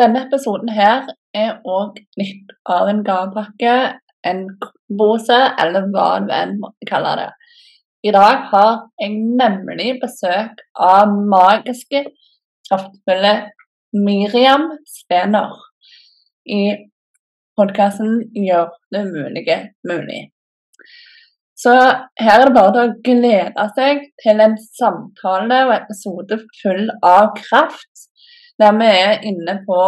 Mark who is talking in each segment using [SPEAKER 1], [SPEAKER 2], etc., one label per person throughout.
[SPEAKER 1] denne episoden her er òg litt av en gavepakke, en pose, eller hva du enn måtte kalle det. I dag har jeg nemlig besøk av magiske, kraftfulle Miriam Stener i podkasten 'Gjør det mulige mulig'. Så her er det bare å glede seg til en samtale og episode full av kraft, der vi er inne på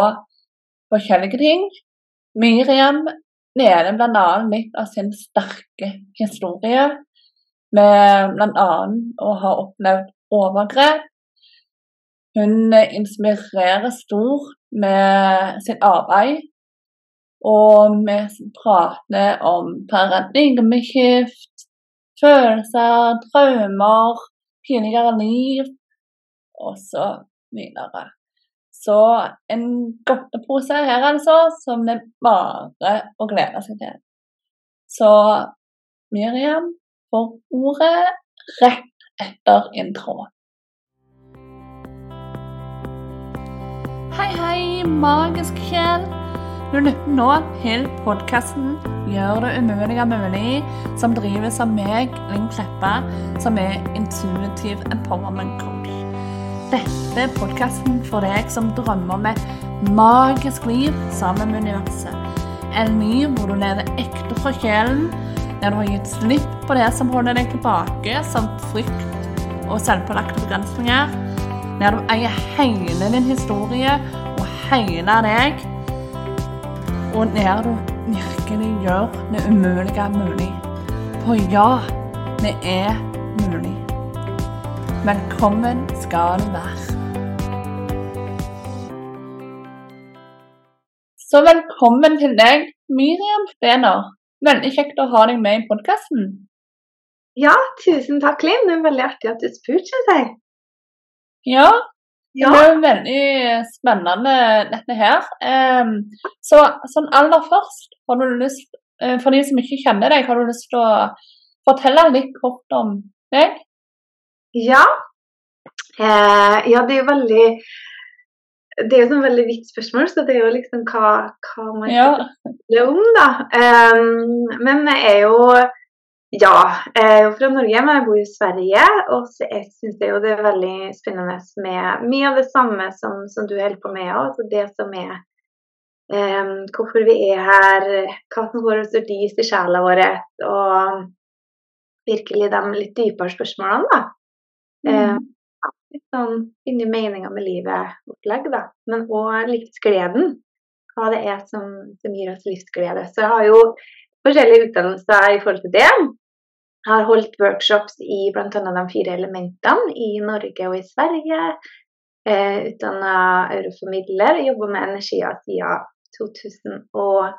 [SPEAKER 1] forskjellige ting. Miriam deler bl.a. litt av sin sterke historie, med bl.a. å ha opplevd overgrep. Hun inspirerer stort med sitt arbeid, og vi prater om paradigmeskift, følelser, traumer, tidligere liv osv. Så, en godtepose her, altså, som det er bare å glede seg til. Så Miriam får ordet rett etter intro. Hei, hei, magisk sjel. Du lytter nå til podkasten 'Gjør det umulige mulig', som drives av meg, Linn Kleppa, som er intuitive empowerment coach. Dette er podkasten for deg som drømmer om et magisk liv sammen med universet. En ny hvor du lever ekte fra sjelen, der du har gitt slipp på det som holder deg tilbake, som frykt og selvpålagte begrensninger. Der du eier hele din historie og hele deg og der du virkelig gjør det umulige mulig. For ja, det er mulig. Velkommen skal du være. Så velkommen til deg, Miriam Fener. Veldig kjekt å ha deg med i podkasten.
[SPEAKER 2] Ja, tusen takk, Linn. Det er veldig artig at du spurte, seg.
[SPEAKER 1] Ja, ja. Det er jo veldig spennende, dette her. Um, så sånn aller først, har du lyst, uh, for de som ikke kjenner deg, har du lyst til å fortelle litt kort om deg?
[SPEAKER 2] Ja. Eh, ja, det er jo veldig det er jo et veldig vidt spørsmål, så det er jo liksom hva, hva man ja. om, da. Um, men jeg er jo ja, jeg er jo fra Norge, men jeg bor i Sverige. Og så jeg syns det er veldig spennende med mye av det samme som, som du holder på med. Altså det som er um, hvorfor vi er her, hva som går oss dis i sjela vår, og virkelig de litt dypere spørsmålene, da. Mm. Um, litt sånn finne meninga med livet-opplegg, da. Men òg livsgleden. Hva det er som, som gir oss livsglede. Så jeg har jo forskjellige utdannelser i forhold til det. Jeg har holdt workshops i bl.a. de fire elementene i Norge og i Sverige. Eh, Utdanna euroformidler, jobba med energier siden 2000 og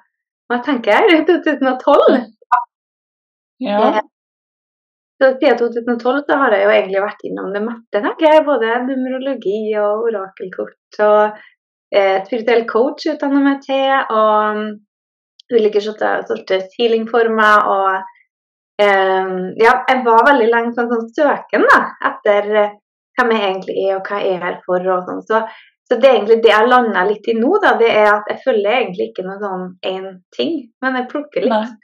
[SPEAKER 2] Hva tenker jeg? 2012?
[SPEAKER 1] Ja.
[SPEAKER 2] Eh, så siden 2012 så har jeg jo egentlig vært innom det meste, tenker jeg. Både numerologi og orakelkort og eh, spirituell coach utdanner meg til. Og ulike sorters healingformer og Ehm, ja, jeg var veldig lenge sånn, sånn søken da, etter eh, hvem jeg egentlig er og hva jeg er her for. og sånn. Så, så, det er egentlig det jeg landa litt i nå, da, det er at jeg følger egentlig ikke noe sånn én ting, men jeg plukker litt.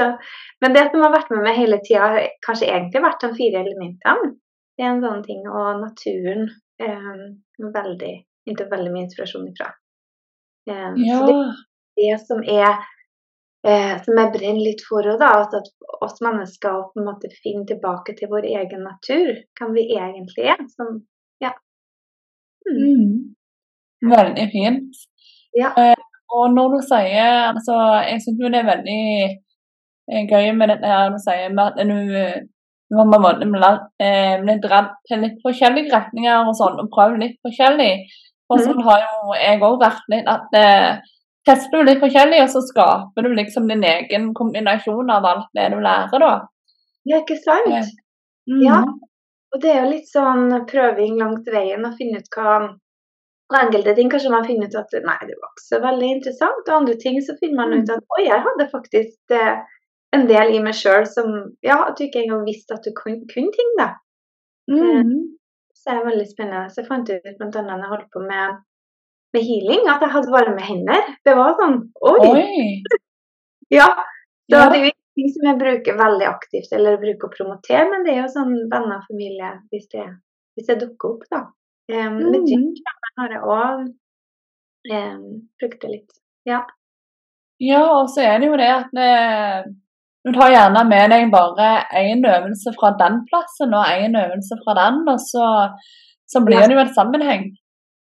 [SPEAKER 2] Ja. Men det som har vært med meg hele tida, har kanskje egentlig vært de fire elementene. Det er en sånn ting, og naturen eh, veldig, henter veldig mye inspirasjon ifra. Eh, ja. Så det det som er eh, som jeg brenner litt for òg, at, at oss mennesker på en måte finner tilbake til vår egen natur, hvem vi egentlig er. Som, ja.
[SPEAKER 1] Mm. Mm. Veldig fint.
[SPEAKER 2] Ja.
[SPEAKER 1] Eh, og når du sier altså, Jeg syns det er veldig gøy med dette her du sier med at du en måte eh, blitt dratt til litt forskjellige retninger og sånn, og prøvd litt forskjellig. Og så har jo jeg òg vært litt at eh, tester du litt forskjellig, og så skaper du liksom din egen kombinasjon av alt det du lærer, da.
[SPEAKER 2] Ja, ikke sant? Mm. Ja. Og det er jo litt sånn prøving langt veien å finne ut hva og enkelte ting kanskje man finner ut at nei, det var ikke så veldig interessant. Og andre ting så finner man ut at oi, jeg hadde faktisk eh, en del i meg sjøl som ja, at du ikke engang visste at du kunne, kun ting, da. Mm. Eh, så det er veldig spennende. Så jeg fant ut bl.a. da jeg holdt på med med healing at jeg hadde varme hender. Det var sånn Oi!
[SPEAKER 1] Oi.
[SPEAKER 2] Ja. Så
[SPEAKER 1] Ja.
[SPEAKER 2] det er jo ting som jeg bruker veldig aktivt, eller bruker å promotere, men det er jo sånn venner og familie hvis det, hvis det dukker opp, da. Um, Med
[SPEAKER 1] Mhm.
[SPEAKER 2] dykkerne har jeg òg um, brukt det litt. Ja.
[SPEAKER 1] Ja, og så er det jo det at eh, du tar gjerne med deg bare én øvelse fra den plassen og én øvelse fra den, og så, så blir det jo en sammenheng.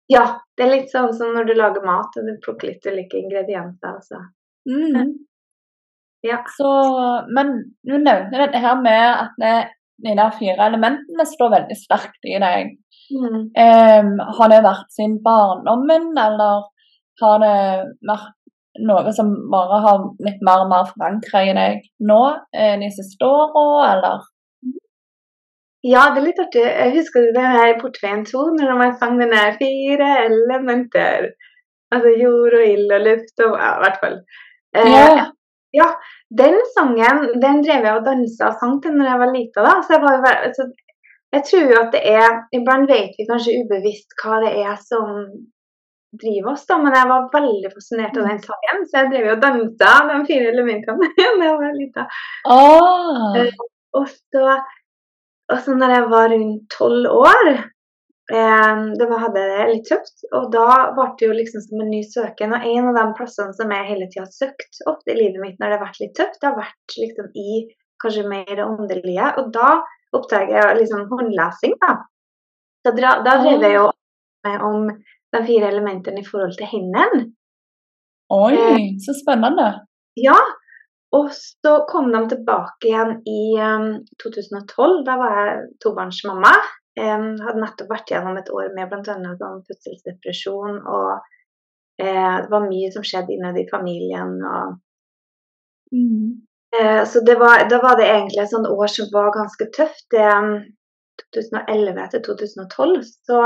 [SPEAKER 2] ja. Det er litt sånn som når du lager mat og du plukker litt ulike ingredienser. Altså.
[SPEAKER 1] Mm.
[SPEAKER 2] Ja.
[SPEAKER 1] Så, men du nevnte dette her med at det- de der fire elementene står veldig sterkt i deg.
[SPEAKER 2] Mm.
[SPEAKER 1] Um, har det vært siden barndommen, eller har det vært noe som bare har blitt mer og mer forankra i deg nå eh, de siste åra, eller?
[SPEAKER 2] Ja, det er litt artig. Jeg husker det her i Portveien 2, når man sang den der fire elementer. Altså jord og ild og luft og ja, i hvert fall. Eh,
[SPEAKER 1] Ja.
[SPEAKER 2] Den sangen den drev jeg og dansa og sang til når jeg var lita. da, så jeg var jo altså, jeg tror jo at det er Iblant vet vi kanskje ubevisst hva det er som driver oss, da, men jeg var veldig fascinert av den sangen, så jeg drev jo og dansa de fire elementene da jeg var lita.
[SPEAKER 1] Oh.
[SPEAKER 2] Og så, og så når jeg var rundt tolv år, eh, da hadde jeg det litt tøft. Og da ble det jo liksom som en ny søken. Og en av de plassene som jeg hele tida har søkt ofte i livet mitt når det har vært litt tøft, det har vært liksom i kanskje mer det åndelige. Og da oppdager jeg liksom håndlesing, da. Så da, da drev jeg jo med om de fire elementene i forhold til hendene.
[SPEAKER 1] oi, så spennende.
[SPEAKER 2] Ja, og så kom de tilbake igjen i um, 2012. Da var jeg tobarnsmamma. Um, hadde nettopp vært gjennom et år med bl.a. Sånn fødselsdepresjon. Og eh, det var mye som skjedde innad i familien. Og,
[SPEAKER 1] Mm.
[SPEAKER 2] eh, så det var, da var det egentlig et sånt år som var ganske tøft. Det, um, 2011 til 2012. Så,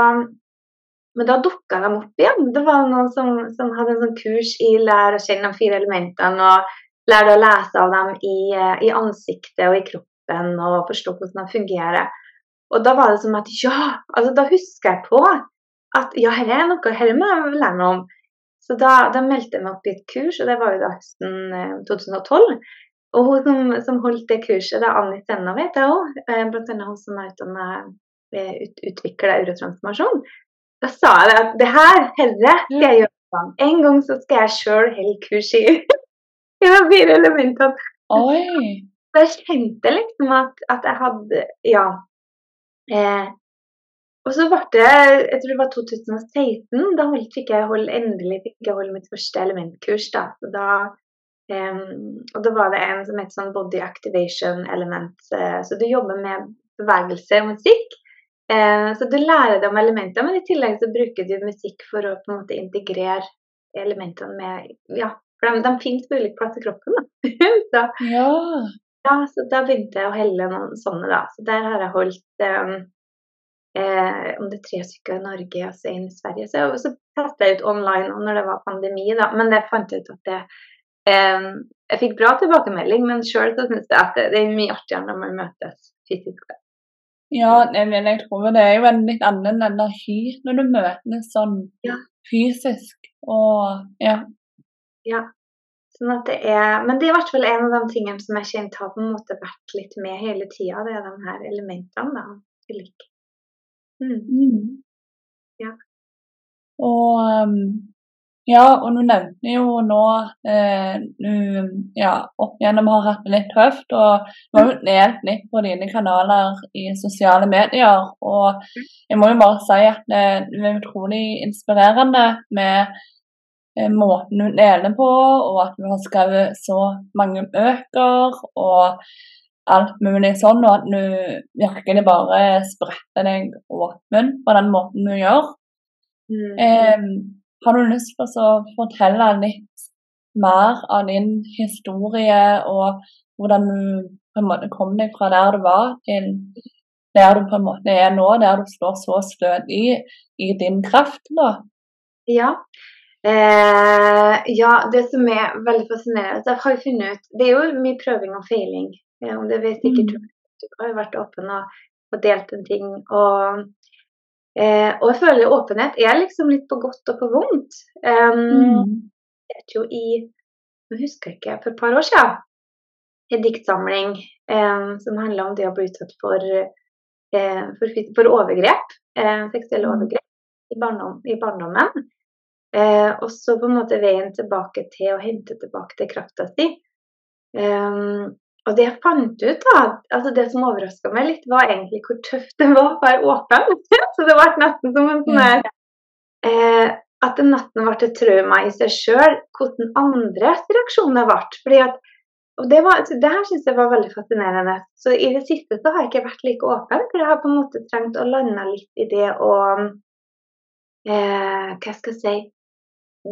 [SPEAKER 2] men da dukka de opp igjen. Det var noen som, som hadde en sånn kurs i lær å kjenne de fire elementene. og Lære å lese av dem i, eh, i ansiktet og i kroppen og forstå hvordan de fungerer. Og da var det som at ja, altså da husker jeg på at ja, her er noe, dette må jeg lære meg om. Så da, da meldte jeg meg opp i et kurs, og det var jo da høsten eh, 2012. Og hun som, som holdt det kurset, det er Anni Senna, vet jeg òg. Eh, blant annet hun som er utdanna eh, ut, utvikla eurotransformasjon. Da sa jeg det at det her, herre, skal jeg gjøre en gang. En gang så skal jeg sjøl holde kurs i Det var fire elementene.
[SPEAKER 1] Oi.
[SPEAKER 2] Så jeg kjente liksom at, at jeg hadde Ja. Eh, og så ble det Jeg tror det var 2016. Da fikk jeg holde, endelig fikk jeg holde mitt første elementkurs. da, så da Um, og da var det en som het sånn Body Activation Element. Uh, Så du jobber med bevegelse og musikk. Eh, så du lærer deg om elementer, men i tillegg så bruker du musikk for å på en måte integrere elementene med Ja, for de, de finnes på ulike plasser i kroppen. da. da.
[SPEAKER 1] Ja.
[SPEAKER 2] ja, så da begynte jeg å helle noen sånne, da. Så der har jeg holdt um, eh, om det er tre stykker i Norge og så en i Sverige. Så, så testet jeg ut online og når det var pandemi, da. Men jeg fant ut at det eh, Jeg fikk bra tilbakemelding, men sjøl syns jeg at det, det er mye artigere når man møtes fysisk. da.
[SPEAKER 1] Ja, nei, men jeg tror det er jo en litt annen energi når du møtes sånn
[SPEAKER 2] Ja.
[SPEAKER 1] fysisk. Og ja.
[SPEAKER 2] Sånn at det er, men det er i hvert fall en av de tingene som jeg kjente har på en måte vært litt med hele tida. Det er de her elementene. da, ulike. Mm. Ja.
[SPEAKER 1] Og um, ja, og du nevnte jo nå eh, ja, opp igjennom har hatt det litt tøft, og du har jo delt litt på dine kanaler i sosiale medier. Og jeg må jo bare si at det, du er utrolig inspirerende med eh, måten du deler på, og at du har skrevet så mange bøker og alt mulig sånn, og at du virkelig bare spretter deg åpen på den måten du gjør.
[SPEAKER 2] Mm.
[SPEAKER 1] Eh, har du lyst til å fortelle litt mer av din historie, og hvordan du på en måte kom deg fra der du var, til der du på en måte er nå, der du står så stødig i din kraft? da?
[SPEAKER 2] Ja. Eh, ja, det som er veldig fascinerende Jeg har funnet ut Det er jo mye prøving og feiling. Eh, om det vet sikkert mm. Du har jo vært åpen og, og delt en ting. Og Eh, og jeg føler åpenhet er liksom litt på godt og på vondt. Um,
[SPEAKER 1] Mm.
[SPEAKER 2] Jeg vet jo i Nå husker jeg ikke, for et par år siden en diktsamling um, som handla om det å bli utsatt for, uh, for, for overgrep, uh, seksuelle
[SPEAKER 1] Mm.
[SPEAKER 2] overgrep i, barndom, i barndommen. Uh, og så på en måte veien tilbake til å hente tilbake til krafta si. Um, og det jeg fant ut, da, altså det som overraska meg litt, var egentlig hvor tøft det var å være åpen. så det ble nesten som en sånn her eh, At den natten ble et trauma i seg sjøl, hvordan andres reaksjoner ble. Fordi at, og det, var, det her syns jeg var veldig fascinerende. Så i det siste så har jeg ikke vært like åpen, for jeg har på en måte trengt å lande litt i det å eh, Hva skal jeg si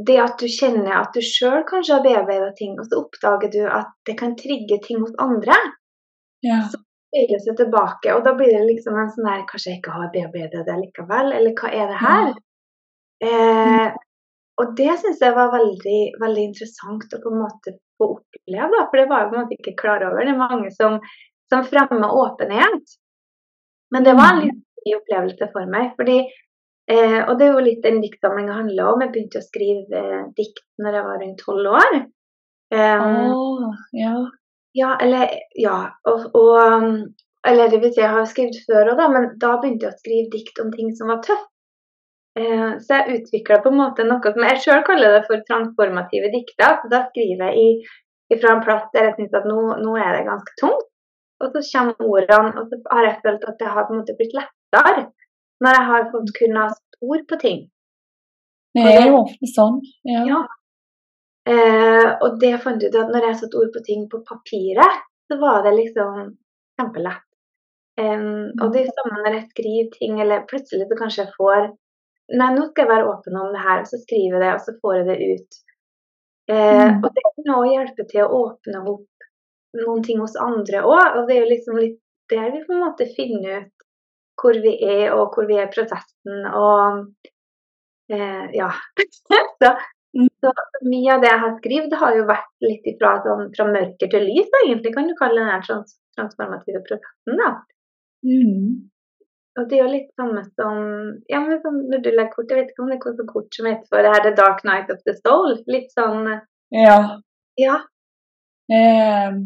[SPEAKER 2] det at du kjenner at du sjøl kanskje har bearbeida ting, og så oppdager du at det kan trigge ting hos andre,
[SPEAKER 1] Ja.
[SPEAKER 2] Så bøyer det seg tilbake, og da blir det liksom en sånn der Kanskje jeg ikke har bearbeidet det likevel, eller hva er det her? Eh, og det syns jeg var veldig, veldig interessant å på en måte få oppleve, da, for det var jeg på en måte ikke klar over. Det er mange som, som fremmer åpenhet, men det var en litt ny opplevelse for meg. fordi Eh, og det er jo litt den diktsamlinga handler om. Jeg begynte å skrive eh, dikt når jeg var rundt tolv år. Um,
[SPEAKER 1] oh, ja.
[SPEAKER 2] ja, eller Ja. Og, og um, Eller det vil si, jeg har jo skrevet før òg, men da begynte jeg å skrive dikt om ting som var tøft. Eh, så jeg utvikla på en måte noe som jeg sjøl kaller det for transformative dikter. Så da skriver jeg i, fra en plass der jeg syns at nå, nå er det ganske tungt. Og så kommer ordene, og så har jeg følt at det har på en måte blitt lettere når jeg har fått kunne ha ord på ting.
[SPEAKER 1] Det er jo ofte sånn. Ja.
[SPEAKER 2] Ja. Eh, og det fant ut at når jeg satte ord på ting på papiret, så var det liksom kjempelett. Um, og det er samme når jeg skriver ting, eller plutselig så kanskje jeg får Nei, nå skal jeg være åpen om det her, og så skriver jeg det, og så får jeg det ut. Eh,
[SPEAKER 1] Mm.
[SPEAKER 2] Og det kan også hjelpe til å åpne opp noen ting hos andre òg. Og det er jo liksom litt der vi på en måte finner ut hvor vi er, og hvor vi er i prosessen, og eh, ja. så, så mye av det jeg har skrevet, har jo vært litt ifra sånn, fra mørker til lys, egentlig, kan du kalle den trans transformative prosessen, da.
[SPEAKER 1] Mm.
[SPEAKER 2] Og det er jo litt samme som ja, men sånn, når du legger kort, Jeg vet ikke om det er noe kort som heter for det her The Dark Night of the Soul. Litt sånn
[SPEAKER 1] Ja.
[SPEAKER 2] Ja.
[SPEAKER 1] Eh,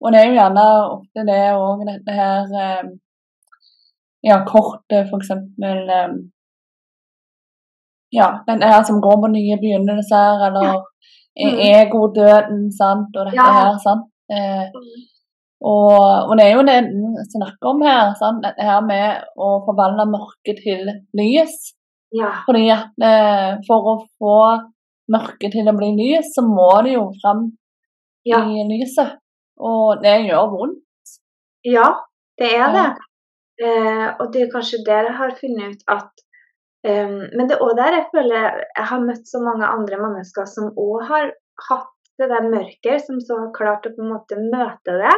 [SPEAKER 1] og det er jo gjerne ofte det òg, dette her eh, Ja, kortet, for eksempel. Eh, ja, den her som går på nye begynnelser, eller
[SPEAKER 2] Mm.
[SPEAKER 1] egodøden, sant, og dette
[SPEAKER 2] Ja.
[SPEAKER 1] her, sant. Eh, og, og det er jo det vi snakker om her, sant? dette her med å forvandle mørket til lys.
[SPEAKER 2] Ja.
[SPEAKER 1] Fordi at eh, for å få mørket til å bli lys, så må det jo fram
[SPEAKER 2] Ja.
[SPEAKER 1] i lyset. Og det gjør vondt.
[SPEAKER 2] ja, det er det. Eh, og det er kanskje der jeg har funnet ut at um, Men det er òg der jeg føler jeg har møtt så mange andre mennesker som òg har hatt det der mørket, som så har klart å på en måte møte det.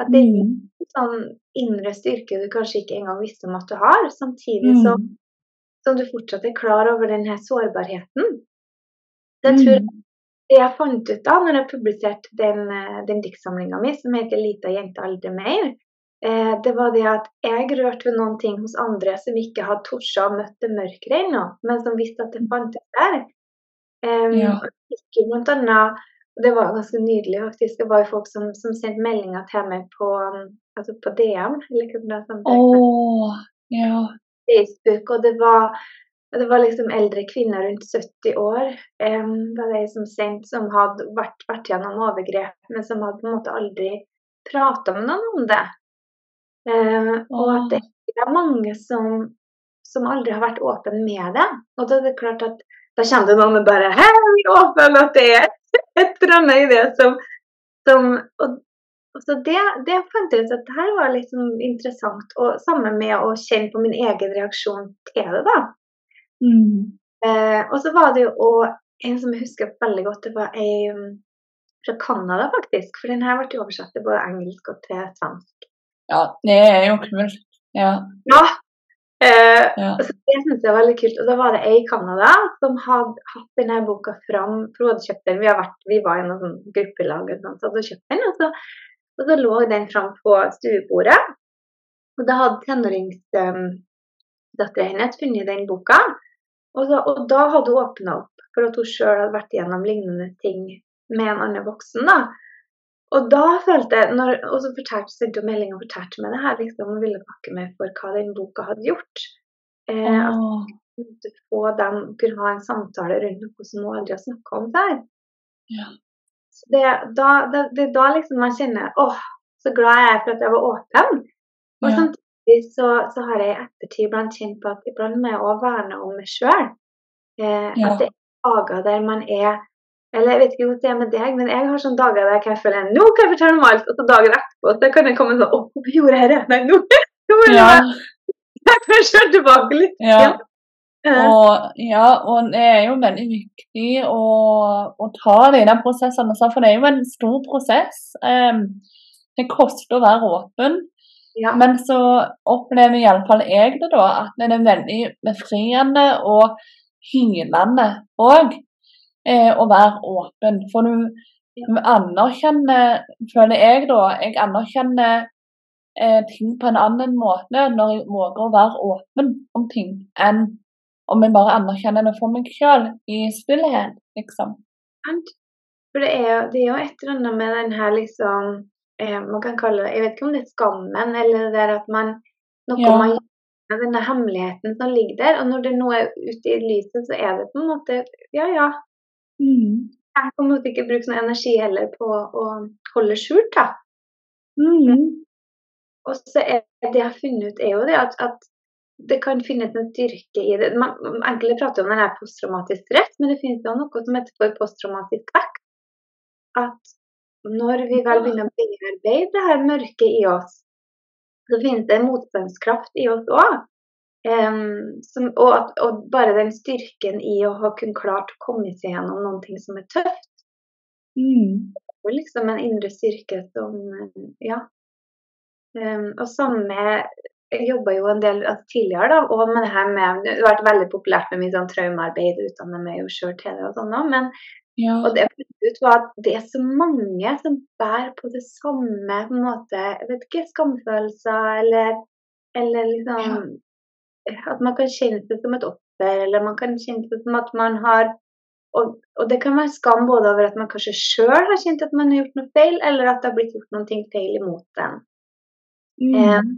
[SPEAKER 2] At det er
[SPEAKER 1] Mm.
[SPEAKER 2] en sånn indre styrke du kanskje ikke engang visste om at du har, samtidig som
[SPEAKER 1] Mm.
[SPEAKER 2] som du fortsatt er klar over den her sårbarheten. Det tror jeg
[SPEAKER 1] Mm.
[SPEAKER 2] det jeg fant ut da når jeg publiserte den, eh, den diktsamlinga mi som heter 'Lita jente aldri mer', eh, det var det at jeg rørte ved noen ting hos andre som ikke hadde tort å møte det mørket ennå, men som visste at det fantes der. Um,
[SPEAKER 1] Ja.
[SPEAKER 2] blant annet Det var ganske nydelig, faktisk. Det var jo folk som, som sendte meldinger til meg på, um, altså på DM. eller hva det er.
[SPEAKER 1] Åh, ja.
[SPEAKER 2] Facebook, og det var, det var liksom eldre kvinner rundt 70 år det var det som sendte, som hadde vært, vært gjennom overgrep, men som hadde på en måte aldri prata med noen om det. Eh, og at det er mange som, som aldri har vært åpen med det. Og da er det klart at da kommer det noen bare Hei, åpen! At det er et eller annet i det som, som og, og så det, det fant jeg ut at det her var sånn interessant, og sammen med å kjenne på min egen reaksjon til det, da.
[SPEAKER 1] Mm.
[SPEAKER 2] Eh, og så var det jo en som jeg husker veldig godt, det var ei um, fra Canada, faktisk. For den her ble oversatt til både engelsk og til svensk.
[SPEAKER 1] Ja, det er jo kult. Ja.
[SPEAKER 2] Ja! Eh,
[SPEAKER 1] Ja.
[SPEAKER 2] så det syns jeg var veldig kult. Og da var det ei i Canada som hadde hatt denne boka fram, for hun hadde kjøpt den. Vi, har vært, vi var i noen sånn gruppelag og sånt, så hadde hun kjøpt den. Og så, og så lå den fram på stuebordet. Og da hadde tenåringsdattera Um, hennes funnet den boka. Og, så, og da hadde hun åpna opp for at hun sjøl hadde vært gjennom lignende ting med en annen voksen. da. Og da følte jeg, når, og så fortalte, sendte hun melding og fortalte meg det her, liksom, og ville pakke meg for hva den boka hadde gjort. Eh, at
[SPEAKER 1] Åh,
[SPEAKER 2] måtte få dem kunne ha en samtale rundt noe som hun aldri har snakka om før.
[SPEAKER 1] Ja.
[SPEAKER 2] Det, da, det, det er da liksom man kjenner åh, så glad jeg er for at jeg var åpen. Og
[SPEAKER 1] Ja.
[SPEAKER 2] samtidig så, så har jeg i ettertid iblant kjent på at iblant må jeg òg verne om meg sjøl. Eh,
[SPEAKER 1] Ja.
[SPEAKER 2] At det er dager der man er eller jeg vet ikke hvordan det er med deg, men jeg har sånne dager der jeg føler nå kan jeg fortelle om alt, og så dagen etterpå så kan jeg komme sånn Å, hvorfor gjorde jeg det? Nei, nå, nå må jeg
[SPEAKER 1] ja.
[SPEAKER 2] jeg kan kjøre tilbake litt.
[SPEAKER 1] Ja.
[SPEAKER 2] ja.
[SPEAKER 1] Og, ja, og det er jo veldig viktig å, å ta de der prosessene, for det er jo en stor prosess. Det koster å være åpen,
[SPEAKER 2] ja.
[SPEAKER 1] men så opplever iallfall jeg det da, at det er veldig befriende og hylende òg eh, å være åpen. For du, anerkjenner, føler jeg da, jeg anerkjenner eh, ting på en annen måte når jeg våger å være åpen om ting, enn om jeg bare anerkjenner det for meg sjøl i stillhet, liksom.
[SPEAKER 2] For det er, det er jo et eller annet med den her liksom eh, Man kan kalle det Jeg vet ikke om det er skammen, eller det der at man Noe
[SPEAKER 1] Ja.
[SPEAKER 2] man denne hemmeligheten som ligger der. Og når det nå er ute i lyset, så er det på en måte Ja, ja.
[SPEAKER 1] Mm.
[SPEAKER 2] Jeg kan på en måte ikke bruke noe energi heller på å holde skjult, da.
[SPEAKER 1] Mm.
[SPEAKER 2] Og så er det jeg har funnet ut, er jo det at, at det kan finnes en styrke i det. Man, enkelte prater om den er posttraumatisk stress, men det finnes jo noe som heter for posttraumatisk vekk. At når vi vel begynner å bearbeide det her mørket i oss, så finnes det en motstandskraft i oss òg. Og, at- og bare den styrken i å ha kun klart å komme seg gjennom noen ting som er tøft,
[SPEAKER 1] Mm.
[SPEAKER 2] og liksom en indre styrke som eh, Ja. Um, og samme Jeg jobba jo en del altså, tidligere, da, og med det her med Det har vært veldig populært med mye sånn traumearbeid, utdanner meg jo sjøl til det og sånn òg, men
[SPEAKER 1] Ja.
[SPEAKER 2] og det ut var at det er så mange som bærer på det samme på en måte, jeg vet ikke, skamfølelser eller, eller liksom At man kan kjenne seg som et offer, eller man kan kjenne seg som at man har og, og det kan være skam både over at man kanskje sjøl har kjent at man har gjort noe feil, eller at det har blitt gjort noe feil imot en.
[SPEAKER 1] Mm.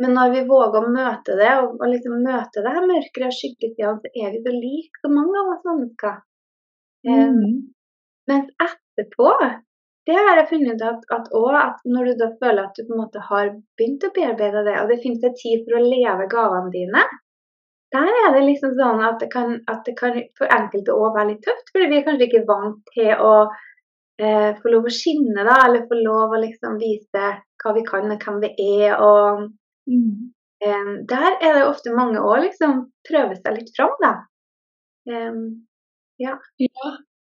[SPEAKER 2] Men når vi våger å møte det, og, og liksom møte det her mørkere og skyggesidene, så er vi så like så mange av oss mennesker. Eh,
[SPEAKER 1] Mm.
[SPEAKER 2] Mens etterpå, det har jeg funnet ut at, at, også, at når du føler at du på en måte har begynt å bearbeide det, og det finnes en tid for å leve gavene dine, der er det liksom sånn at det kan, at det kan for enkelte òg være litt tøft, fordi vi er kanskje ikke vant til å eh, få lov å skinne, da, eller få lov å liksom vise hva vi kan og hvem vi er. og
[SPEAKER 1] Mm.
[SPEAKER 2] eh, Der er det ofte mange òg liksom prøver seg litt fram, da. Eh,
[SPEAKER 1] Ja.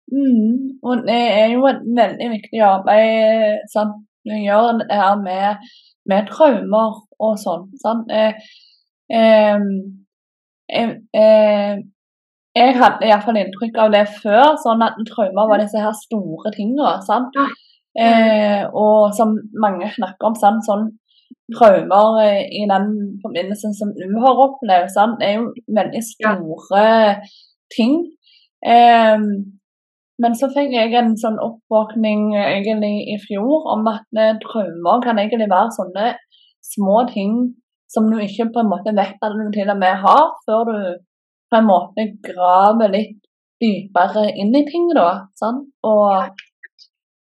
[SPEAKER 1] Mm. Og det er jo et veldig viktig arbeid sant? du gjør det her med, med traumer og sånn. Sant? Eh, eh, eh, jeg hadde iallfall inntrykk av det før, sånn at traumer var disse her store. Sant? Eh, og som mange snakker om, sant? sånn traumer eh, i den forbindelsen som du har opplevd, sant? er jo veldig store ting. Eh, men så fikk jeg en sånn oppvåkning eh, egentlig i fjor om at eh, traumer kan egentlig være sånne små ting som du ikke på en måte vet at du til og med har, før du på en måte graver litt dypere inn i ting, da. Sant? Og,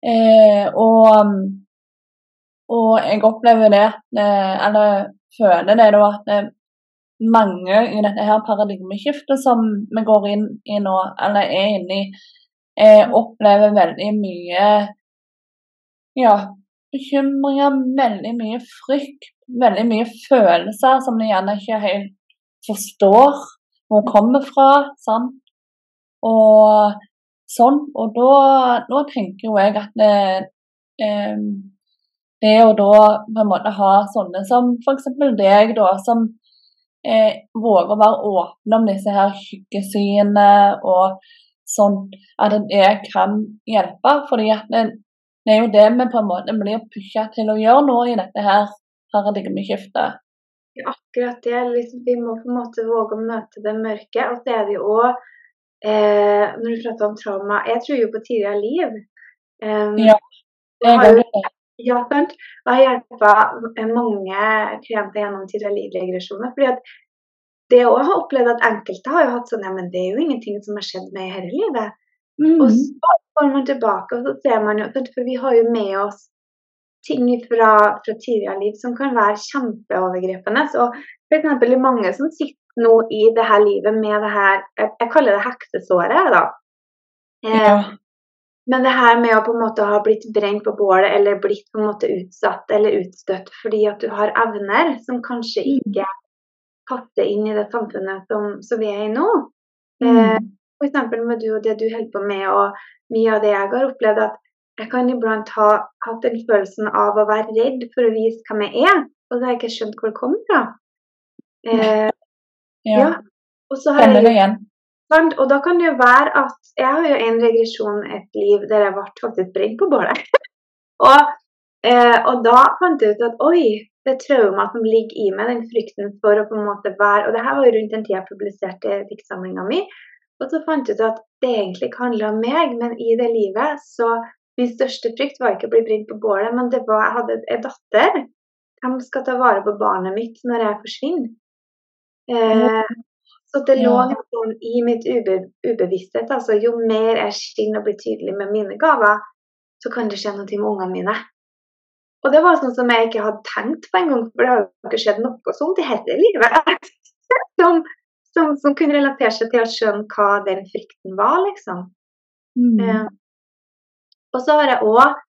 [SPEAKER 1] eh, og, og jeg opplever det, eh, eller føler det da, at eh, mange i dette her paradigmeskiftet som vi går inn i nå, eller er inne i, eh, opplever veldig mye ja, bekymringer, veldig mye frykt, veldig mye følelser som de gjerne ikke helt forstår hvor kommer fra. sant? Og sånn. Og da, da tenker jo jeg at det, eh, det å da på en måte ha sånne som f.eks. deg, da, som eh, våger å være åpne om disse her skyggesidene og sånn, at en kan hjelpe. fordi det, det er jo det vi på en måte blir pusha til å gjøre nå i dette her paradigmeskiftet.
[SPEAKER 2] akkurat det. Liksom, vi må på en måte våge å møte det mørke. Og så er det jo òg eh, Når du prater om trauma Jeg tror jo på tidligere liv. Um,
[SPEAKER 1] ja. Det
[SPEAKER 2] er
[SPEAKER 1] det.
[SPEAKER 2] ja, sant. Jeg har hjulpet mange klienter gjennom tidligere livregresjoner. fordi at det òg har opplevd at enkelte har jo hatt sånn Ja, men det er jo ingenting som har skjedd med i dette livet.
[SPEAKER 1] Mm.
[SPEAKER 2] Og så går man tilbake, og så ser man jo For vi har jo med oss ting fra, fra tidligere liv som kan være kjempeovergripende. Så f.eks. i mange som sitter nå i det her livet med det her Jeg, jeg kaller det heksesåret, da. Eh,
[SPEAKER 1] Ja.
[SPEAKER 2] Men det her med å på en måte ha blitt brent på bålet eller blitt på en måte utsatt eller utstøtt fordi at du har evner som kanskje ikke passer inn i det samfunnet som, som vi er i nå. Eh,
[SPEAKER 1] Mm.
[SPEAKER 2] F.eks. med du og det du holder på med, og mye av det jeg har opplevd, at jeg kan iblant ha hatt den følelsen av å være redd for å vise hvem jeg er, og så har jeg ikke skjønt hvor det kommer fra. Eh,
[SPEAKER 1] Ja.
[SPEAKER 2] ja. Og så har
[SPEAKER 1] Kjenner det igjen.
[SPEAKER 2] Og da kan det jo være at Jeg har jo en regresjon, et liv der jeg ble faktisk brent på bålet. og, eh, og da fant jeg ut at oi, det traumet som ligger i meg, den frykten for å på en måte være Og det her var jo rundt den tida jeg publiserte diktsamlinga mi. Og så fant jeg ut at det egentlig ikke handla om meg, men i det livet så Min største frykt var ikke å bli brent på bålet, men det var jeg hadde en datter. Hvem skal ta vare på barnet mitt når jeg forsvinner? Eh, så det lå sånn i mitt ube, ubevissthet. Altså, jo mer jeg skinner og blir tydelig med mine gaver, så kan det skje noe med ungene mine. Og det var sånn som jeg ikke hadde tenkt på engang, for det har jo ikke skjedd noe sånt i hele livet. som, som, som kunne relatere seg til å skjønne hva den frykten var, liksom.
[SPEAKER 1] Mm.
[SPEAKER 2] Eh, og så har jeg òg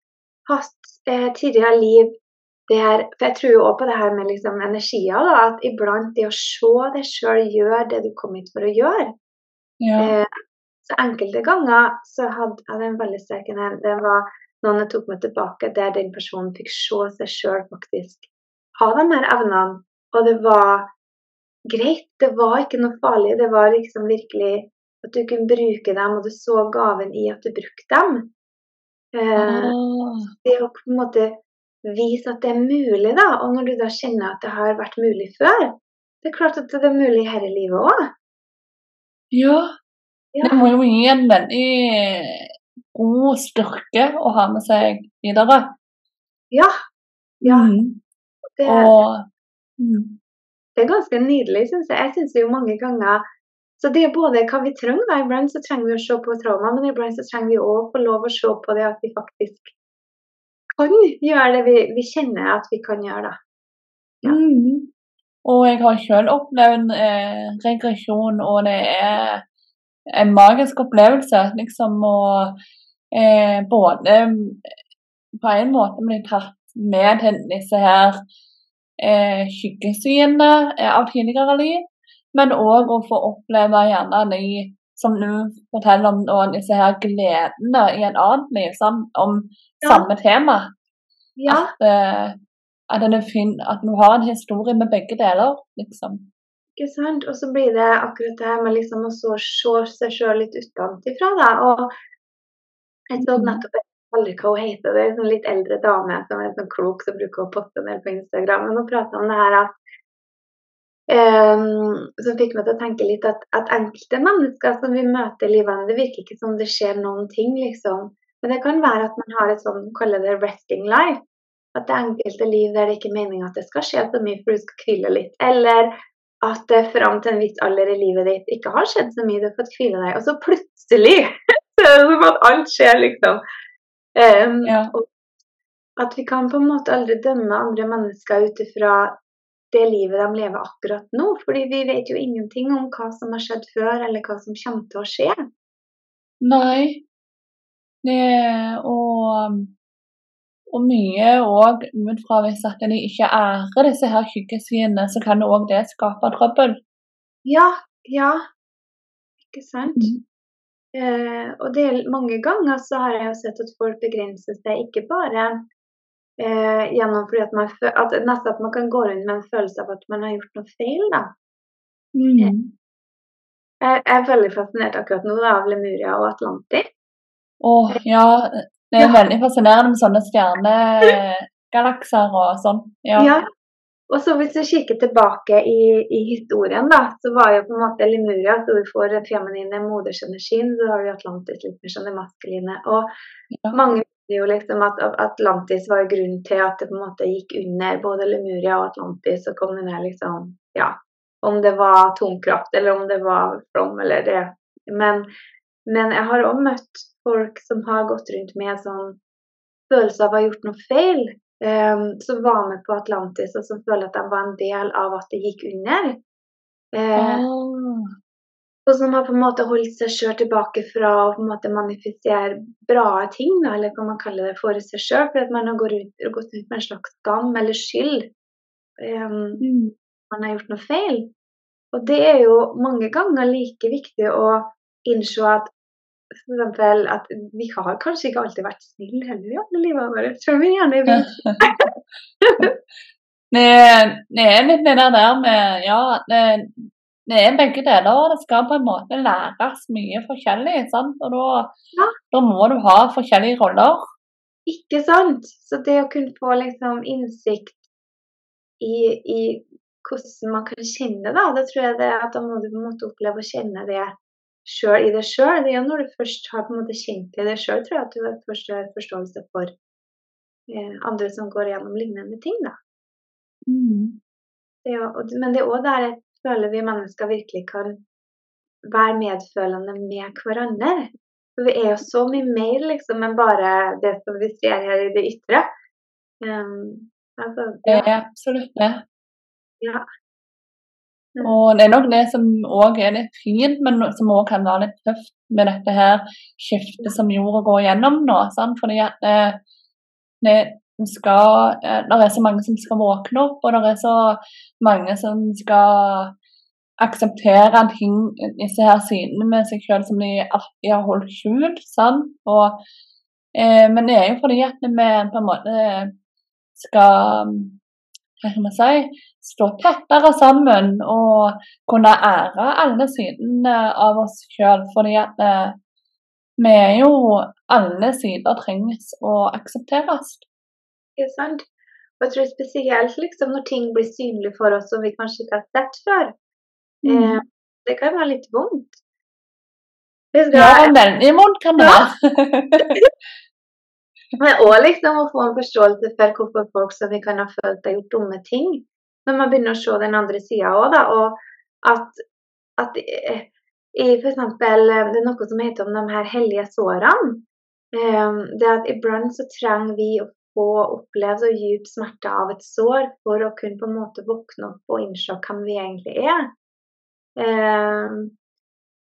[SPEAKER 2] hatt eh, tidligere liv der For jeg tror jo òg på det her med liksom energier, da, at iblant det å se deg sjøl gjøre det du kom hit for å gjøre
[SPEAKER 1] Ja.
[SPEAKER 2] eh, Så enkelte ganger så hadde jeg en veldig sterke Den var noen jeg tok meg tilbake der den personen fikk se seg sjøl faktisk ha de her evnene. Og det var greit. Det var ikke noe farlig. Det var liksom virkelig at du kunne bruke dem, og du så gaven i at du brukte dem.
[SPEAKER 1] Ah.
[SPEAKER 2] det å på en måte vise at det er mulig, da. Og når du da kjenner at det har vært mulig før, det er klart at det er mulig her i livet òg.
[SPEAKER 1] Ja.
[SPEAKER 2] Ja.
[SPEAKER 1] Det må jo gi en veldig god styrke å ha med seg videre.
[SPEAKER 2] ja. Ja.
[SPEAKER 1] Mm.
[SPEAKER 2] Det,
[SPEAKER 1] Og mm.
[SPEAKER 2] det er ganske nydelig, syns jeg. Jeg syns jo mange ganger Så det er både hva vi trenger. da. Iblant så trenger vi å se på trauma, men iblant så trenger vi òg få lov å se på det at vi faktisk kan gjøre det vi, vi kjenner at vi kan gjøre. da. Ja.
[SPEAKER 1] Mm. Og jeg har selv opplevd eh, regresjon, og det er en magisk opplevelse. Liksom å eh, både på en måte bli tatt med til disse her eh, skyggesidene eh, av tidligere liv, men òg å få oppleve gjerne de som du forteller om, og disse her gledene i en annen liv, sam, om
[SPEAKER 2] Ja.
[SPEAKER 1] samme tema.
[SPEAKER 2] Ja,
[SPEAKER 1] At, eh, at, fin, at du har en historie med begge deler, liksom.
[SPEAKER 2] Ikke sant. Og så blir det akkurat det her med liksom å så se seg sjøl litt utenfra, da. Og jeg så
[SPEAKER 1] Mhm.
[SPEAKER 2] nettopp aldri hva hun heter, det er en sånn litt eldre dame som er sånn klok som bruker å poste en på Instagram. Men hun prater om det her at um, Som fikk meg til å tenke litt at, at enkelte mennesker som vi møter i livet, det virker ikke som det skjer noen ting, liksom. Men det kan være at man har et sånn, kaller det resting life. At det enkelte liv der det ikke er meningen at det skal skje så mye, for du skal hvile litt. Eller at det fram til en viss alder i livet ditt ikke har skjedd så mye, du har fått hvile deg. Og så plutselig så er det som at alt skjer, liksom. Um,
[SPEAKER 1] Ja.
[SPEAKER 2] at vi kan på en måte aldri dømme andre mennesker ut ifra det livet de lever akkurat nå. fordi vi vet jo ingenting om hva som har skjedd før, eller hva som kommer til å skje.
[SPEAKER 1] Nei. Det, og, og mye òg ut fra hvis at de ikke ærer disse her skyggesvinene, så kan òg det skape trøbbel.
[SPEAKER 2] Ja, ja. Ikke sant?
[SPEAKER 1] Mm.
[SPEAKER 2] Eh, og det mange ganger så har jeg jo sett at folk begrenser seg ikke bare eh, gjennom fordi at man at nesten at man kan gå rundt med en følelse av at man har gjort noe feil, da.
[SPEAKER 1] Mm.
[SPEAKER 2] Jeg jeg er veldig fascinert akkurat nå da, av Lemuria og Atlantis.
[SPEAKER 1] oh, ja, det er
[SPEAKER 2] Ja.
[SPEAKER 1] veldig fascinerende med sånne stjernegalakser og sånn. Ja.
[SPEAKER 2] Ja. Og så hvis du kikker tilbake i, i, historien, da, så var jo på en måte Lemuria så vi får den feminine modersenergien, så har du Atlantis litt mer sånn det maskuline. Og ja. mange mener jo liksom at Atlantis var grunnen til at det på en måte gikk under både Lemuria og Atlantis, og kom det ned liksom Ja, om det var atomkraft eller om det var flom eller det. Men, men jeg har òg møtt folk som har gått rundt med sånn følelse av å ha gjort noe feil um, som var med på Atlantis, og som føler at de var en del av at det gikk under. Uh, oh. Og som har på en måte holdt seg sjøl tilbake fra å på en måte manifisere bra ting, eller hva man kaller det, for seg sjøl, fordi man har gått ut, gått ut, med en slags skam eller skyld. Um, mm. Man har gjort noe feil. Og det er jo mange ganger like viktig å innse at f.eks. at vi har kanskje ikke alltid vært snille heller i alle livene våre, selv om vi gjerne vil.
[SPEAKER 1] det, det er litt det der med Ja, det, det er begge deler. og Det skal på en måte læres mye forskjellig. sant? Og da, ja. da må du ha forskjellige roller.
[SPEAKER 2] Ikke sant? Så det å kunne få liksom innsikt i, i hvordan man kan kjenne det, tror jeg det at da må du på en måte oppleve å kjenne det sjøl i deg sjøl. Det er når du først har på en måte kjent i deg sjøl, tror jeg at du først har forståelse for eh, andre som går gjennom lignende ting. da. Mm. Det er, men det er òg der jeg føler vi mennesker virkelig kan være medfølende med hverandre. For vi er jo så mye mer liksom enn bare det som vi ser her i det ytre. Um,
[SPEAKER 1] altså, ja. Det absolutt det. Ja. Og det er nok det som òg er litt fint, men som òg kan være litt tøft med dette her skiftet som jorda går gjennom nå. Sant? Fordi at det, det skal eh, Det er så mange som skal våkne opp, og det er så mange som skal akseptere ting, disse her sidene med seg selv som de alltid har holdt skjult. Sant? Og, eh, men det er jo fordi at vi på en måte skal hva kan man si, stå tettere sammen og kunne ære alle sidene av oss sjøl. Fordi at eh, vi er jo Alle sider trengs å aksepteres.
[SPEAKER 2] Er sant. Og jeg tror spesielt liksom, når ting blir synlige for oss som vi kanskje ikke har sett før. Mm. Eh, det kan være litt vondt.
[SPEAKER 1] Skal, ja, veldig vondt kan det være.
[SPEAKER 2] Men òg liksom å få en forståelse for hvorfor folk som vi kan ha følt har gjort dumme ting. Men man begynner å se den andre sida òg, da. Og at, at i for eksempel, Det er noe som heter om de her hellige sårene. Ehm, det at iblant så trenger vi å få oppleve så dyp smerte av et sår for å kunne på en måte våkne opp og innse hvem vi egentlig er.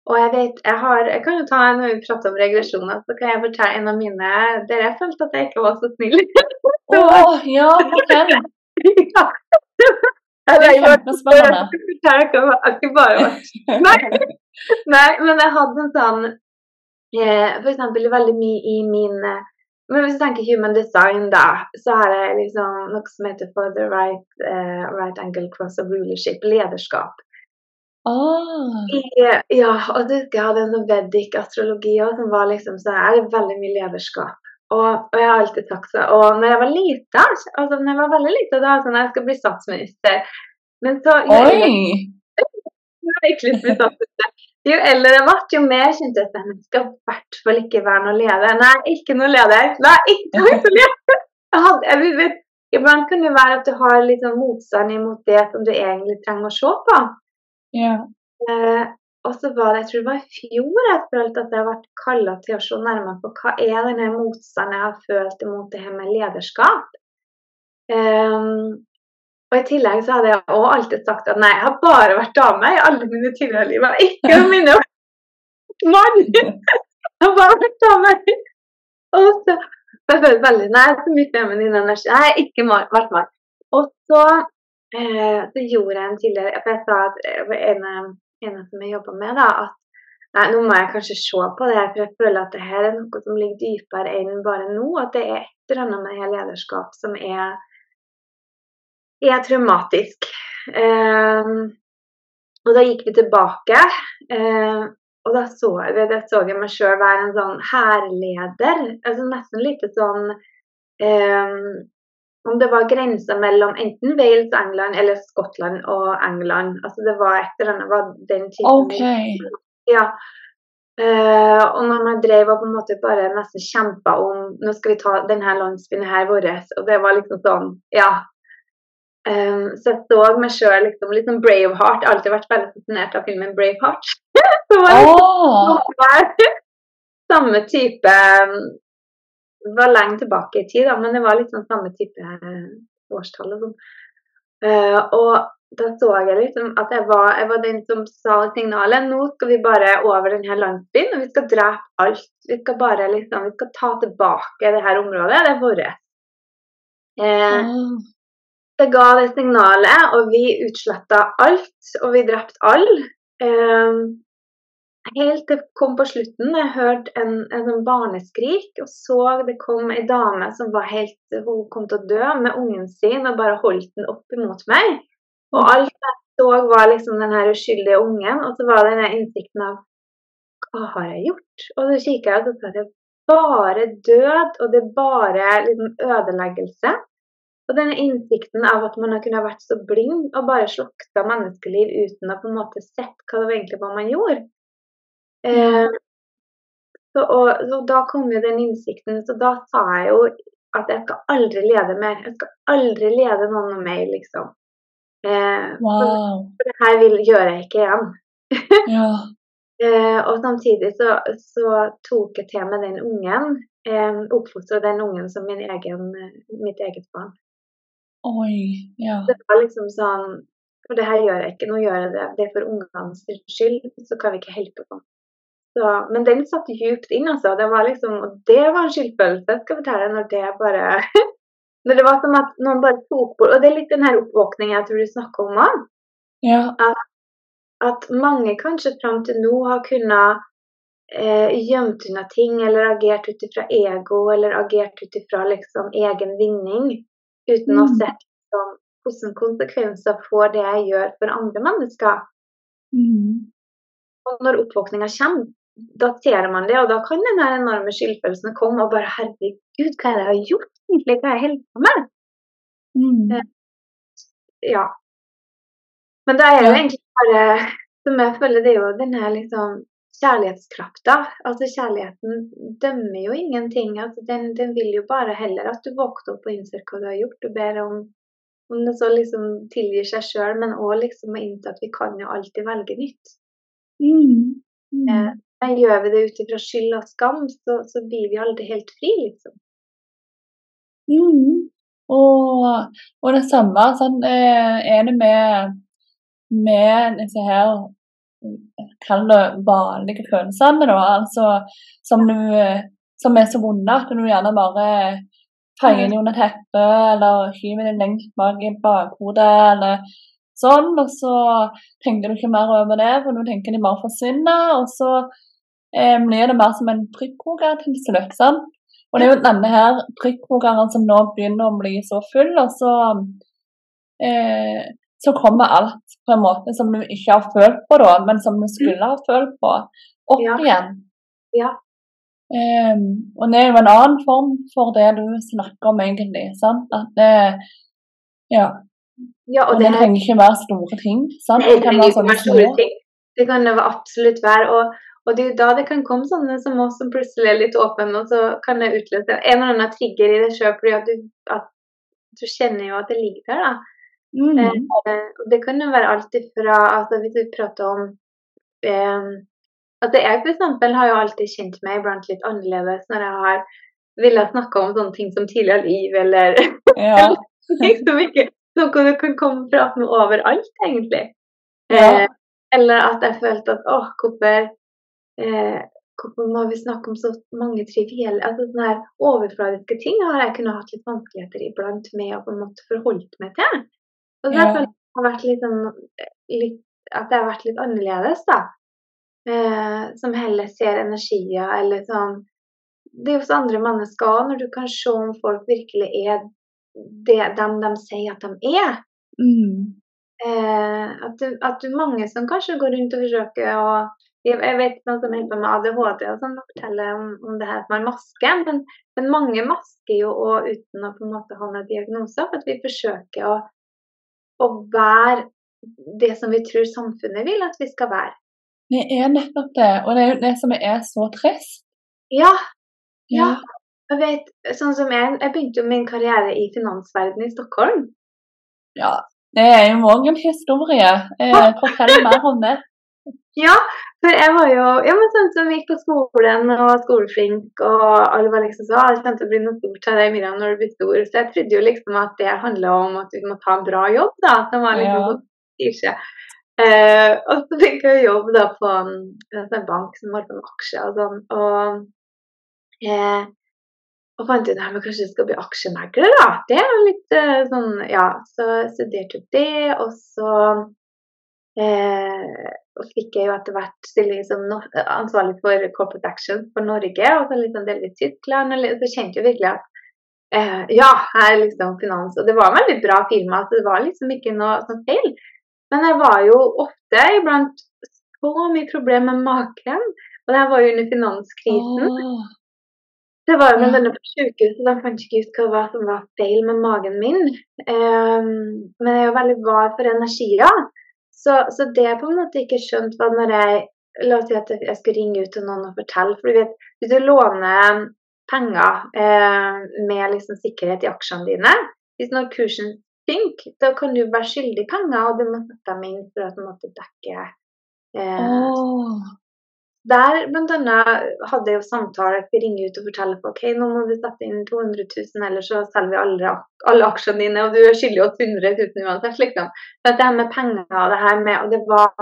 [SPEAKER 2] Og jeg vet, jeg, har, jeg kan jo ta Når vi prater om regresjoner, så kan jeg fortelle en av mine der jeg følte at jeg ikke var så snill.
[SPEAKER 1] Å, oh, ja, fortell. ja. Det er
[SPEAKER 2] kjempespennende. Nei. Nei, men jeg hadde en sånn F.eks. For eksempel veldig mye i min eh, men hvis du tenker human design, da, så har jeg liksom noe som heter for the right, uh, right angle cross of rulership, lederskap.
[SPEAKER 1] Oh.
[SPEAKER 2] ja, og du jeg hadde en sånn Vedic-astrologi som var liksom så er det veldig mye lederskap. Og, og, jeg har alltid sagt så. Og når jeg var lita, altså når jeg var veldig lita, da sånn jeg skal bli statsminister. Men så jo, jeg, jo eldre jeg ble, jo mer kjente jeg at jeg skal i hvert fall ikke være noen leder. Nei, ikke noen leder. Nei, ikke noen leder. Jeg hadde, jeg vet, iblant kan det være at du har litt sånn motstand imot det som du egentlig trenger å se på.
[SPEAKER 1] Ja.
[SPEAKER 2] Eh, og så var det, jeg tror det var i fjor jeg følte at jeg ble kalla til å se nærmere på hva er denne motstanden jeg har følt imot det her med lederskap. Um, og i tillegg så hadde jeg også alltid sagt at nei, jeg har bare vært dame i alle mine tidligere liv. Ikke mine mann! Jeg har bare vært dame. Og så jeg følte veldig Nei, så mye feminin energi. Nei, ikke vært mann. Og så Eh, så gjorde jeg en tidligere For jeg sa at eh, en, en som jeg jobba med, da, at nei, nå må jeg kanskje se på det, for jeg føler at det her er noe som ligger dypere enn bare nå. At det er et eller annet med lederskap som er, er traumatisk. Eh, og da gikk vi tilbake. Eh, og da så jeg, det så jeg meg sjøl være en sånn hærleder. Altså nesten litt sånn eh, om det var grensa mellom enten Wales England eller Skottland og England. Altså det var et eller annet var den typen.
[SPEAKER 1] OK.
[SPEAKER 2] Ja. Uh, og når man drev og på en måte bare nesten kjempa om nå skal vi ta denne landsbyen her vår, og det var liksom sånn, ja. Um, så jeg så meg sjøl liksom, litt sånn Braveheart. Jeg har alltid vært veldig fascinert av filmen Braveheart. så var det
[SPEAKER 1] oh.
[SPEAKER 2] samme type Det var lenge tilbake i tid, da, men det var litt sånn samme type eh, årstall og sånn. Eh, og da så jeg liksom at jeg var, jeg var den som sa signalet. Nå skal vi bare over denne landsbyen, og vi skal drepe alt. Vi skal bare liksom, vi skal ta tilbake det her området. Det er vårt. Eh,
[SPEAKER 1] åh.
[SPEAKER 2] det ga det signalet, og vi utsletta alt, og vi drepte alle. Eh, helt til det kom på slutten, jeg hørte en, en sånn barneskrik, og så det kom ei dame som var helt Hun kom til å dø med ungen sin og bare holdt den opp imot meg. Og alt jeg så, var liksom den her uskyldige ungen, og så var det denne innsikten av Hva har jeg gjort? Og så kikker jeg, og så er det bare død, og det er bare liksom ødeleggelse. Og denne innsikten av at man har kunnet vært så blind og bare slukta menneskeliv uten å på en måte sett hva det egentlig var man gjorde. Eh, så, og, så da kom jo den innsikten, så da sa jeg jo at jeg skal aldri lede mer. Jeg skal aldri lede noen noe mer, liksom. Eh,
[SPEAKER 1] Wow.
[SPEAKER 2] for det her vil, gjør jeg ikke igjen.
[SPEAKER 1] Ja.
[SPEAKER 2] Eh, og samtidig så, så tok jeg til meg den ungen. Eh, Oppfostra den ungen som min egen, mitt eget barn.
[SPEAKER 1] Oi. Ja.
[SPEAKER 2] Det var liksom sånn For det her gjør jeg ikke, nå gjør jeg det. Det er for ungenes skyld, så kan vi ikke holde på sånn. Så, men den satt djupt inn, altså. Det var liksom, og det var en skyldfølelse, skal jeg fortelle, når det bare Når det var som at noen bare tok bort Og det er litt den her oppvåkningen jeg tror du snakker om òg.
[SPEAKER 1] Ja.
[SPEAKER 2] At mange kanskje fram til nå har kunnet eh, gjemt unna ting, eller agert ut ifra ego, eller agert ut ifra liksom egen vinning, uten å
[SPEAKER 1] Mm.
[SPEAKER 2] se liksom, hvilke konsekvenser får det jeg gjør for andre mennesker.
[SPEAKER 1] Mm.
[SPEAKER 2] Og når oppvåkninga kommer, da ser man det, og da kan den enorme skyldfølelsen komme og bare Herregud, hva er det jeg har gjort egentlig? Hva er jeg holder på med?
[SPEAKER 1] Mm.
[SPEAKER 2] Ja. Men det er jo egentlig bare Som jeg føler, det er jo denne liksom kjærlighetskrafta. Altså kjærligheten dømmer jo ingenting. Altså, den, den vil jo bare heller at du våkner opp og innser hva du har gjort, Du ber om om det så liksom tilgir seg sjøl, men òg liksom å innse at vi kan jo alltid velge nytt.
[SPEAKER 1] Mm.
[SPEAKER 2] Eh,
[SPEAKER 1] Mm.
[SPEAKER 2] Men gjør vi det ut ifra skyld og skam, så, så blir vi aldri helt fri, liksom.
[SPEAKER 1] Mm. Og, og det samme sånn, eh, er det med, med disse her Kall det vanlige følelsene, da. Altså som, du, som er så vonde at du gjerne bare feier dem under teppet, eller hiver dem lengt bak i bakhodet, eller sånn. Og så tenker du ikke mer over det, for nå tenker de bare forsvinner. Og så eh, blir det mer som en trykkoker til slutt. sant? Og det er jo denne her trykkokeren som nå begynner å bli så full, og så eh, så kommer alt på en måte som du ikke har følt på da, men som du skulle ha følt på, opp
[SPEAKER 2] Ja.
[SPEAKER 1] igjen.
[SPEAKER 2] Ja.
[SPEAKER 1] Um, og det er jo en annen form for det du snakker om egentlig, sant? At det, ja,
[SPEAKER 2] Ja,
[SPEAKER 1] og
[SPEAKER 2] og
[SPEAKER 1] det
[SPEAKER 2] det
[SPEAKER 1] trenger ikke være store ting, sant?
[SPEAKER 2] Nei,
[SPEAKER 1] Det kan være sånne
[SPEAKER 2] store ting. Det kan absolutt være. Og, og det er jo da det kan komme sånne som oss som plutselig er litt åpne, og så kan det utløse en eller annen trigger i deg sjøl, fordi at du, at du kjenner jo at det ligger der, da.
[SPEAKER 1] Mm.
[SPEAKER 2] Eh, og det kan jo være alt ifra altså Hvis vi prater om eh, altså Jeg eksempel har jo alltid kjent meg iblant litt annerledes når jeg har villet snakke om sånne ting som tidligere liv, eller
[SPEAKER 1] Ja.
[SPEAKER 2] liksom ikke noe du kan komme og prate med overalt, egentlig.
[SPEAKER 1] Ja.
[SPEAKER 2] Eh, eller at jeg følte at åh, hvorfor eh, Hvorfor må vi snakke om så mange trivielle altså sånne her overfladiske ting har jeg kunnet hatt litt vanskeligheter iblant med å på en måte forholdt meg til. Og så
[SPEAKER 1] Ja.
[SPEAKER 2] jeg har vært litt sånn litt, At det har vært litt annerledes, da. Eh, som heller ser energier, eller sånn Det er hos andre mennesker når du kan se om folk virkelig er det dem de sier at de er.
[SPEAKER 1] Mm.
[SPEAKER 2] Eh, at, du, at du mange som kanskje går rundt og forsøker å Jeg, jeg vet noen som holder på med ADHD og sånn, forteller om, om det her at man masker. Men, men mange masker jo òg uten å på en måte ha noen diagnose. For at vi forsøker å, å være det som vi tror samfunnet vil at vi skal være.
[SPEAKER 1] Det er nettopp det, og det er jo det som er så trist.
[SPEAKER 2] Ja. ja. Jeg vet, sånn som jeg, jeg begynte jo min karriere i finansverdenen i Stockholm.
[SPEAKER 1] Ja, det er jo òg en historie. Eh, fortell mer om det.
[SPEAKER 2] Ja, for jeg var jo ja, men sånn som gikk på skolen og var skoleflink, og alle var liksom så Jeg kjente å bli noe stort av deg, Miriam, når du blir stor. Så jeg trodde jo liksom at det handla om at du må ta en bra jobb, da. Som var liksom ja. Eh, og så fikk jeg jobb da på en, en bank som var på en aksjer og sånn. Og, eh, og fant ut at kanskje jeg skal bli aksjemegler, da. Det er litt eh, sånn Ja, så studerte jeg det, og så Eh, fikk jeg jo etter hvert stilling som ansvarlig for corporate action for Norge, og så litt sånn delvis Tyskland. Og så kjente jeg virkelig at eh, ja, her er liksom finans. Og det var en veldig bra firma, så det var liksom ikke noe sånn feil. Men jeg var jo ofte iblant så mye problemer med maken. Og det her var jo under finanskrisen. Oh. Det var jo med denne på sykehuset, da fant jeg ikke ut hva som var feil med magen min. Um, men jeg er jo veldig var for energier. Så, så, det jeg på en måte ikke skjønt, var når jeg La oss si at jeg skulle ringe ut til noen og fortelle. For du vet, hvis du låner penger eh, med liksom sikkerhet i aksjene dine Hvis når kursen synker, da kan du være skyldig penger, og du må sette dem inn for at du måtte dekke eh, oh. Der blant annet hadde jeg jo samtale, jeg ringe ut og fortelle på, ok, nå må du sette inn 200 000, ellers så selger vi alle, alle aksjene dine, og du er skyldig oss 100 000 uansett. liksom. Så det her med penger og det her med Og det var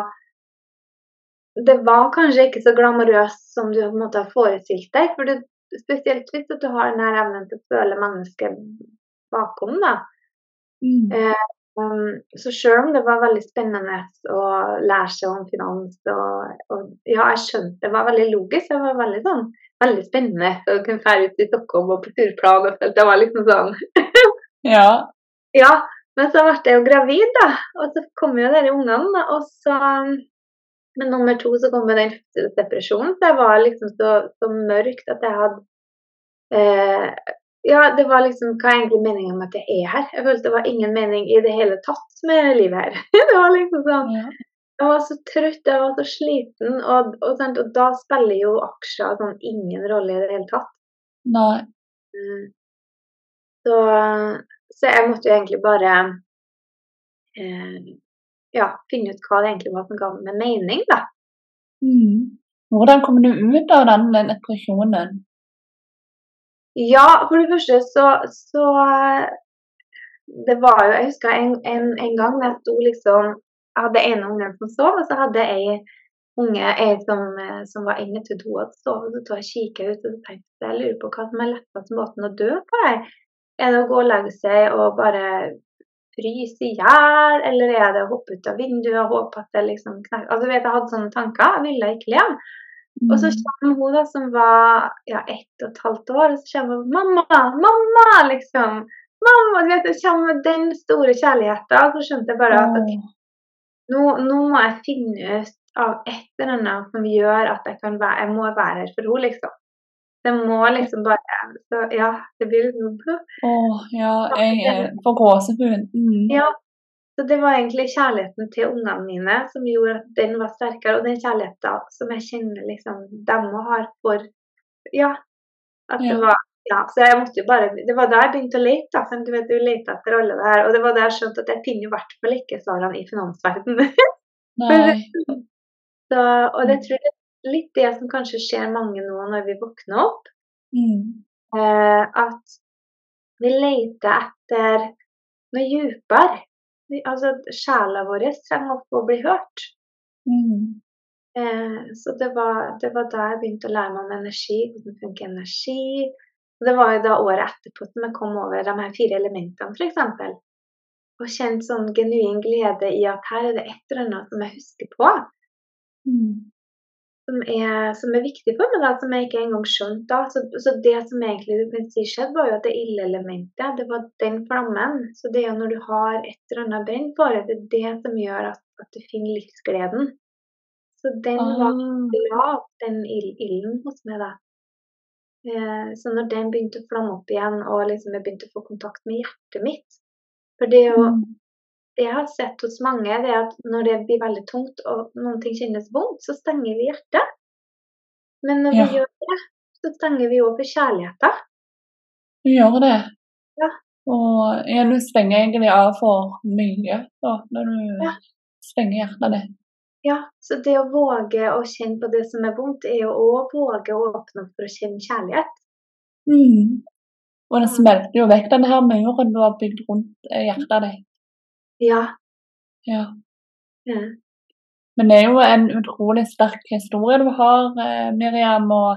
[SPEAKER 2] det var kanskje ikke så glamorøst som du på en måte har forestilt deg. for det, Spesielt hvis du har denne evnen til å føle mennesket bakom. da. Mm. Eh, Um, så selv om det var veldig spennende å lære seg om finans og, og, Ja, jeg skjønte det var veldig logisk. Det var veldig sånn veldig spennende å kunne dra ut i Stockholm og på turplan. Og det var liksom sånn
[SPEAKER 1] Ja.
[SPEAKER 2] ja. Men så ble jeg jo gravid, da. Og så kom jo disse ungene. Og så Med nummer to så kom den depresjonen. Så jeg var liksom så, så mørkt at jeg hadde eh, ja, det var liksom Hva er egentlig meningen med at jeg er her? Jeg følte det var ingen mening i det hele tatt med livet her. det var liksom sånn ja. Jeg var så trøtt, jeg var så sliten, og, og, og, da spiller jo aksjer sånn ingen rolle i det hele tatt.
[SPEAKER 1] Nei.
[SPEAKER 2] Mm. Så, så, jeg måtte jo egentlig bare eh, ja, finne ut hva det egentlig var som ga meg mening, da.
[SPEAKER 1] Mm. Hvordan kom du ut av den depresjonen?
[SPEAKER 2] Ja, for det første så, så Det var jo Jeg husker en, en, en gang jeg sto liksom Jeg hadde en unge som sov, og så hadde jeg unge jeg som, som var inne til do og sov. Og så jeg ut og tenkte jeg lurer på hva som er lettest måten å dø på. Jeg. Er det å gå og legge seg og bare fryse i hjel, eller er det å hoppe ut av vinduet og håpe at det liksom knekker Altså, vet, Jeg hadde sånne tanker. Jeg ville ikke leve. Og så mm. kommer hun da som var ja, ett og et halvt år, og så kommer hun 'Mamma! Mamma!' liksom. Mamma, du vet, Det kommer med den store kjærligheten. Så skjønte jeg bare at okay, nå, nå, må jeg finne ut av et eller annet som gjør at jeg kan være, jeg må være her for henne, liksom. Det må liksom bare Så ja, det blir liksom
[SPEAKER 1] Å ja, jeg får gåsehud. Mm.
[SPEAKER 2] Ja, så det var egentlig kjærligheten til ungene mine som gjorde at den var sterkere. Og den kjærligheten som jeg kjenner liksom dem og har for Ja. At det var ja, så jeg måtte jo bare, Det var da jeg begynte å lete. Da, du vet, du leter etter alle det her, Og det var da jeg skjønte at jeg finner i hvert fall ikke svarene i finansverdenen. så, og det tror jeg er litt det som kanskje skjer mange nå når vi våkner opp.
[SPEAKER 1] Mm.
[SPEAKER 2] Eh, at vi leter etter noe dypere altså, sjela vår trenger å bli hørt.
[SPEAKER 1] Mm.
[SPEAKER 2] Eh, så det var, det var, da jeg begynte å lære meg om energi, hvordan funker energi. Og det var jo da året etterpå som jeg kom over de her fire elementene, f.eks. Og kjente sånn genuin glede i at her er det et eller annet som jeg husker på.
[SPEAKER 1] Mm
[SPEAKER 2] som er, som er, viktig for meg, da, som jeg ikke engang skjønte. da. Så, så, det som egentlig du kan si skjedde, var jo at det ildelementet, det var den flammen. Så det er jo når du har et eller annet brent for det, er det som gjør at, at du finner livsgleden. Så den var
[SPEAKER 1] glad,
[SPEAKER 2] lav, den ild- ilden hos meg, da. Eh, så når den begynte å flamme opp igjen, og liksom jeg begynte å få kontakt med hjertet mitt For det er jo
[SPEAKER 1] Mm.
[SPEAKER 2] Det jeg har sett hos mange, det er at når det blir veldig tungt og noen ting kjennes vondt, så stenger vi hjertet. Men når
[SPEAKER 1] Ja.
[SPEAKER 2] vi gjør det, så stenger vi òg for kjærligheten.
[SPEAKER 1] Du gjør det.
[SPEAKER 2] Ja.
[SPEAKER 1] Og ja, du stenger egentlig av for mye da, når du
[SPEAKER 2] Ja.
[SPEAKER 1] stenger hjertet ditt.
[SPEAKER 2] Ja, så det å våge å kjenne på det som er vondt, er jo òg våge å åpne opp for å kjenne kjærlighet.
[SPEAKER 1] Mm. Og det smelter jo vekk den her muren du har bygd rundt eh, hjertet ditt.
[SPEAKER 2] Ja.
[SPEAKER 1] Ja.
[SPEAKER 2] ja.
[SPEAKER 1] Men det er jo en utrolig sterk historie du har, eh, Miriam. Og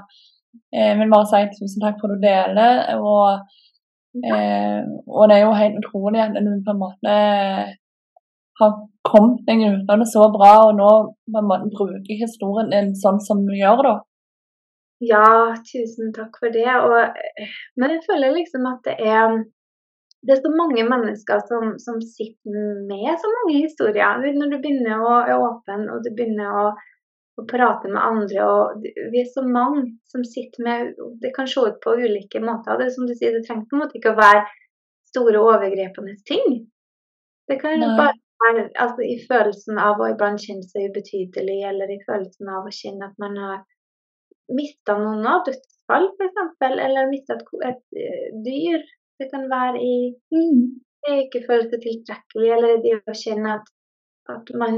[SPEAKER 1] eh, jeg vil bare si tusen takk for at du deler. Og, ja. og det er jo helt utrolig at du på en måte har kommet deg utenom det så bra, og nå på en måte bruker historien din sånn som du gjør, da.
[SPEAKER 2] Ja, tusen takk for det. Og, eh, men jeg føler liksom at det er det er så mange mennesker som, som sitter med så mange historier. Når du begynner å være åpen, og du begynner å, å prate med andre, og vi er så mange som sitter med Det kan se ut på ulike måter. Det er som du sier, det trenger på en måte ikke å være store overgrepende ting. Det kan
[SPEAKER 1] Nei.
[SPEAKER 2] bare være altså, i følelsen av å iblant kjenne seg ubetydelig, eller i følelsen av å kjenne at man har mista noen av dødsfall, f.eks., eller mista et, et eh, dyr. Det kan være i
[SPEAKER 1] Mm.
[SPEAKER 2] det ikke føles tiltrekkelig, eller det å kjenne at, at man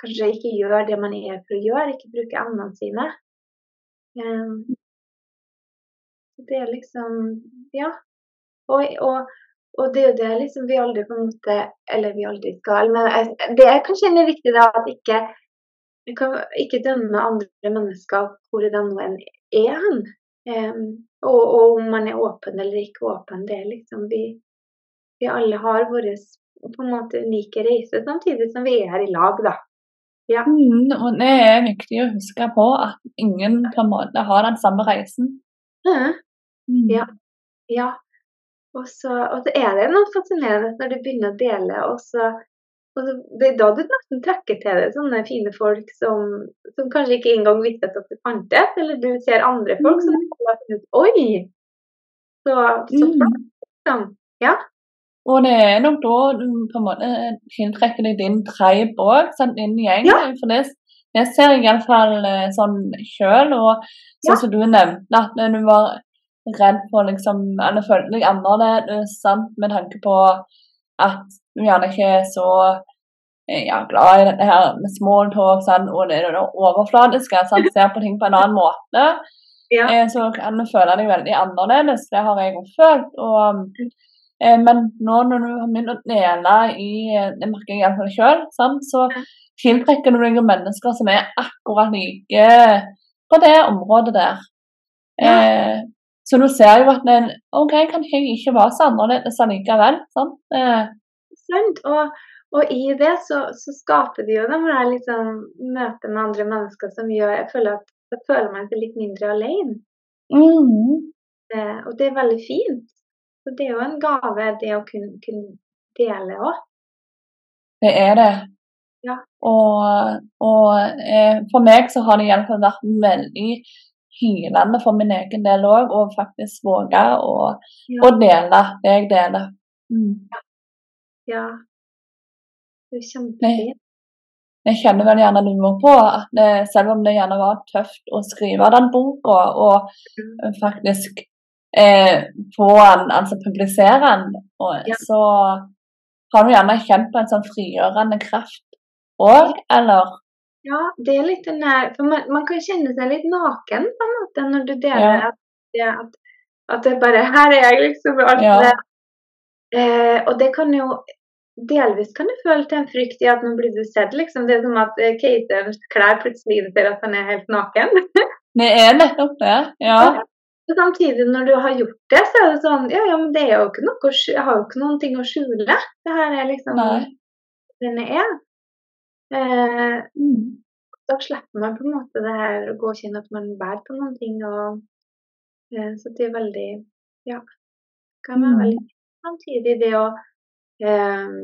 [SPEAKER 2] kanskje ikke gjør det man er for å gjøre, ikke bruker evnene sine. Um, det er liksom Ja. Og, og, og det er jo det liksom vi aldri på en måte Eller vi aldri skal, men det er kanskje er viktig, da, at ikke vi kan ikke dømme andre mennesker hvor de nå enn er hen. Ehm, og, og om man er åpen eller ikke åpen, det er liksom vi, vi alle har vår på en måte unike reise, samtidig som vi er her i lag, da. Ja.
[SPEAKER 1] Mm, og det er viktig å huske på at ingen på en måte har den samme reisen. Mm.
[SPEAKER 2] Ja. Ja. Og så, og så er det noe fascinerende når du begynner å dele, og så og så, Det er da du nesten trekker til deg sånne fine folk som, som kanskje ikke engang visste at det fantes, eller du ser andre folk som har funnet Oi! Så, så
[SPEAKER 1] Mm.
[SPEAKER 2] flott, liksom. Ja.
[SPEAKER 1] Og det er nok da du på en måte tiltrekker deg din tribe òg, sånn inn i gjengen. For det, det ser jeg iallfall eh, sånn sjøl. Og sånn
[SPEAKER 2] Ja.
[SPEAKER 1] som du nevnte, at du var redd for liksom Eller følte deg annerledes sant, med tanke på at du gjerne ikke er så eh, ja, glad i dette her med small talk sånn, og det det overfladiske. Sant, ser på ting på en annen måte.
[SPEAKER 2] Ja.
[SPEAKER 1] Eh, så kan du føle deg veldig annerledes. Det har jeg òg følt. Og, eh, men nå når du har begynt å dele i Det merker jeg iallfall sjøl. Så tiltrekker du deg mennesker som er akkurat like på det området der. Eh, så du ser jo at den, OK, kan jeg ikke være så annerledes allikevel. Sant? Eh,
[SPEAKER 2] Sant? Og, og i det så, så skaper vi jo de her liksom møter med andre mennesker som gjør Jeg føler at da føler man seg litt mindre alene.
[SPEAKER 1] mm,
[SPEAKER 2] Eh, og det er veldig fint. Så det er jo en gave, det å kunne, kunne dele òg.
[SPEAKER 1] det er det.
[SPEAKER 2] Ja.
[SPEAKER 1] Og, og eh, for meg så har det iallfall vært veldig hylende for min egen del òg, å faktisk våge å,
[SPEAKER 2] Ja.
[SPEAKER 1] å dele det jeg deler. Mm.
[SPEAKER 2] Ja. Det er kjempefint.
[SPEAKER 1] Jeg kjenner vel gjerne du òg på at selv om det gjerne var tøft å skrive den boka, og
[SPEAKER 2] Mm.
[SPEAKER 1] faktisk eh, få den, altså publisere den, og,
[SPEAKER 2] Ja.
[SPEAKER 1] så har du gjerne kjent på en sånn frigjørende kraft òg, eller?
[SPEAKER 2] Ja, det er litt den der For man, man kan kjenne seg litt naken på en måte når du deler
[SPEAKER 1] Ja.
[SPEAKER 2] at, det, at, at det bare Her er jeg, liksom. Alt
[SPEAKER 1] Ja.
[SPEAKER 2] det. Eh, og det kan jo Delvis kan du føle til en frykt i at nå blir du sett, liksom. Det er som at eh, klær plutselig innser at han er helt naken.
[SPEAKER 1] Det er nettopp det. Ja.
[SPEAKER 2] Og samtidig, når du har gjort det, så er det sånn Ja, ja, men det er jo ikke noe. Jeg har jo ikke noen ting å skjule. Det her er liksom
[SPEAKER 1] Nei.
[SPEAKER 2] den jeg er. Eh,
[SPEAKER 1] Mm.
[SPEAKER 2] da slipper man på en måte det her å gå og kjenne at man bærer på noen ting. Og, eh, så det er veldig Ja. Kan være
[SPEAKER 1] Mm.
[SPEAKER 2] veldig samtidig det å eh,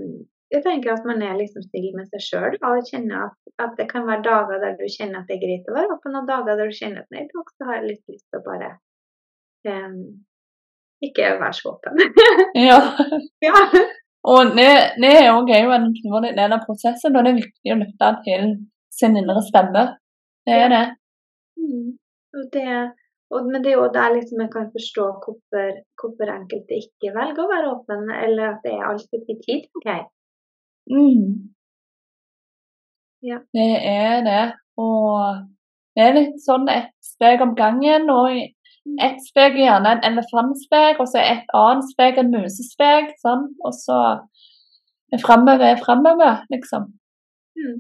[SPEAKER 2] jeg tenker at man er liksom snill med seg sjøl og kjenner at, at, det kan være dager der du kjenner at det er greit å være åpen, og dager der du kjenner at nei, dag så har jeg litt lyst til å bare eh, ikke være så åpen.
[SPEAKER 1] ja.
[SPEAKER 2] ja.
[SPEAKER 1] Og det, det er jo en utrolig del av prosessen, og det er viktig å lytte til sin indre stemme. Det er det.
[SPEAKER 2] Mm. Og det og, men det er jo der liksom jeg kan forstå hvorfor, hvorfor enkelte ikke velger å være åpen, eller at det er altfor mye tid. Okay.
[SPEAKER 1] Mm.
[SPEAKER 2] Ja.
[SPEAKER 1] Det er det. Og det er litt sånn ett steg om gangen. Og ett steg er gjerne en elefantsteg, og så et annet steg en musesteg. Sånn. Og så framover er framover, liksom.
[SPEAKER 2] Mm.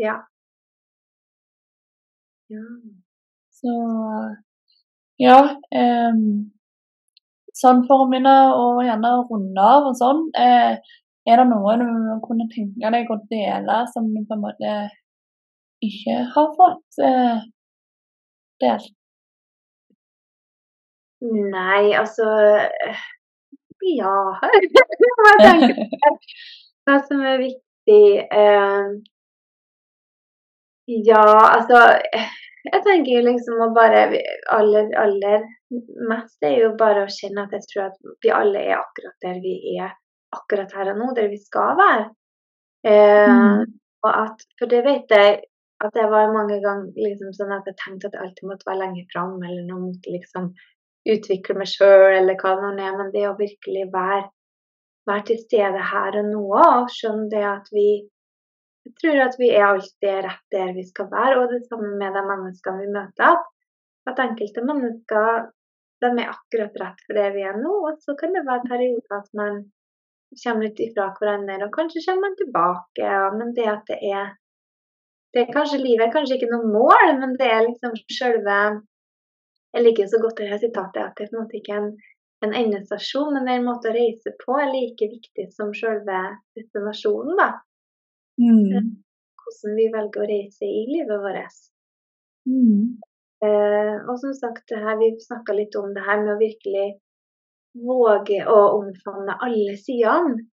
[SPEAKER 2] Ja. Ja.
[SPEAKER 1] Så ja. Eh, sånn for å begynne å gjerne runde av og sånn. Eh, er det noe du kunne tenke deg å dele som du på en måte ikke har fått eh, delt?
[SPEAKER 2] Nei, altså Ja. Hva tenker du? Hva som er viktig eh, Ja, altså Jeg tenker jo liksom å bare aller, aller mest er jo bare å kjenne at jeg tror at vi alle er akkurat der vi er akkurat her og nå, der vi skal være. Eh, mm. og at, for det vet jeg at det var mange ganger liksom sånn at jeg tenkte at jeg alltid måtte være lenger fram, eller nå måtte liksom utvikle meg sjøl, eller hva det nå er. Men det å virkelig være, være til stede her og nå, og skjønne det at vi jeg tror at vi er alltid rett der vi skal være, og det samme med de menneskene vi møter. At enkelte mennesker de er akkurat rett for det vi er nå, og så kan det være perioder at man kommer litt ifra hverandre, og kanskje kommer man tilbake. Ja, men det at det er det er kanskje Livet er kanskje ikke noe mål, men det er liksom selve Jeg liker så godt det sitatet at det er på en måte ikke en, en endestasjon, men det en måte å reise på er like viktig som selve destinasjonen. da.
[SPEAKER 1] Mm.
[SPEAKER 2] Hvordan vi velger å reise i livet vårt.
[SPEAKER 1] Mm.
[SPEAKER 2] Eh, og som sagt, her, vi snakka litt om det her med å virkelig våge å omfavne alle sidene.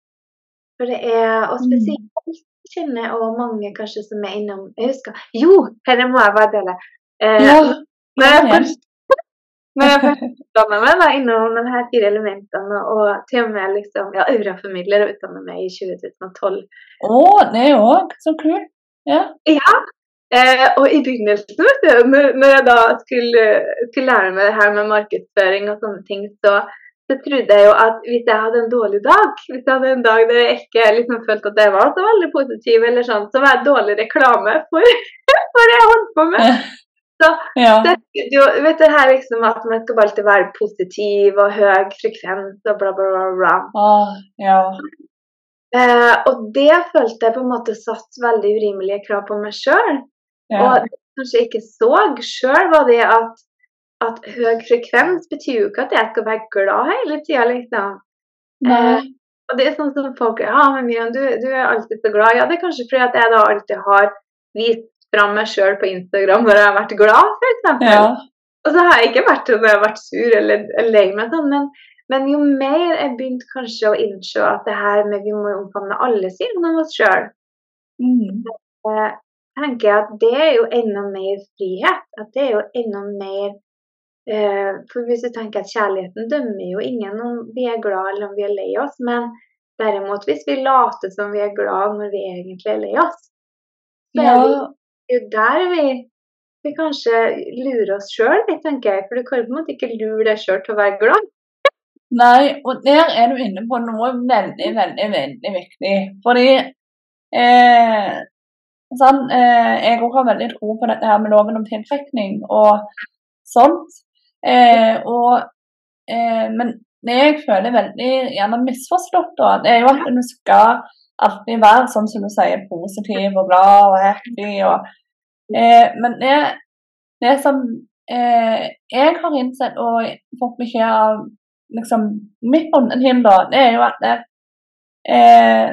[SPEAKER 2] For det er, og mm. spesielt kjenner og mange kanskje som er innom Jeg husker Jo, dette må jeg bare dele. Eh,
[SPEAKER 1] ja,
[SPEAKER 2] når jeg når jeg utdanna meg da, innom de her fire elementene, og til og med liksom, ja, auraformidler og utdanner meg i 2012
[SPEAKER 1] Å, det er òg så kult. Ja.
[SPEAKER 2] ja. Eh, og i begynnelsen, vet du, når, når jeg da skulle, skulle, lære meg det her med markedsføring og sånne ting, så så trodde jeg jo at hvis jeg hadde en dårlig dag, hvis jeg hadde en dag der jeg ikke liksom følte at jeg var så veldig positiv, eller sånn, så var jeg dårlig reklame for, for det jeg holdt på med. Så
[SPEAKER 1] ja.
[SPEAKER 2] det, jo, vet du her liksom at man skal alltid være positiv og høy frekvens og bla, bla, bla. bla.
[SPEAKER 1] Ah, ja.
[SPEAKER 2] eh, og det følte jeg på en måte satt veldig urimelige krav på meg sjøl. Ja. Og det jeg kanskje ikke så sjøl, var det at at høy frekvens betyr jo ikke at jeg skal være glad hele tida, liksom. Eh, og det er sånn som folk Ja, men Miriam, du, du, er alltid så glad. Ja, det er kanskje fordi at jeg da alltid har vist fram meg sjøl på Instagram når jeg har vært glad, f.eks.
[SPEAKER 1] Ja.
[SPEAKER 2] Og så har jeg ikke vært det når jeg har vært sur eller, eller lei meg sånn, men, men, jo mer jeg begynte kanskje å innse at det her med vi må omfavne alle sidene av oss sjøl,
[SPEAKER 1] mm.
[SPEAKER 2] eh, tenker jeg at det er jo enda mer frihet. At det er jo enda mer Eh, for hvis du tenker at kjærligheten dømmer jo ingen om vi er glad eller om vi er lei oss, men derimot hvis vi later som vi er glad når vi egentlig er lei oss, så
[SPEAKER 1] ja.
[SPEAKER 2] er det jo der vi, vi kanskje lurer oss sjøl, tenker jeg. For du kan på en måte ikke lure deg sjøl til å være glad.
[SPEAKER 1] Nei, og der er du inne på noe veldig, veldig, veldig viktig. Fordi eh, sånn, eh, jeg òg har veldig tro på dette her med loven om tiltrekning og sånt. Eh, og, eh, men det jeg føler veldig gjerne misforstått, da, det er jo at du skal alltid være sånn som du sier, positiv og glad og happy. Og, eh, men det, det som eh, jeg har innsett og fått beskjed av liksom, mitt bondehinder, det er jo at det, eh,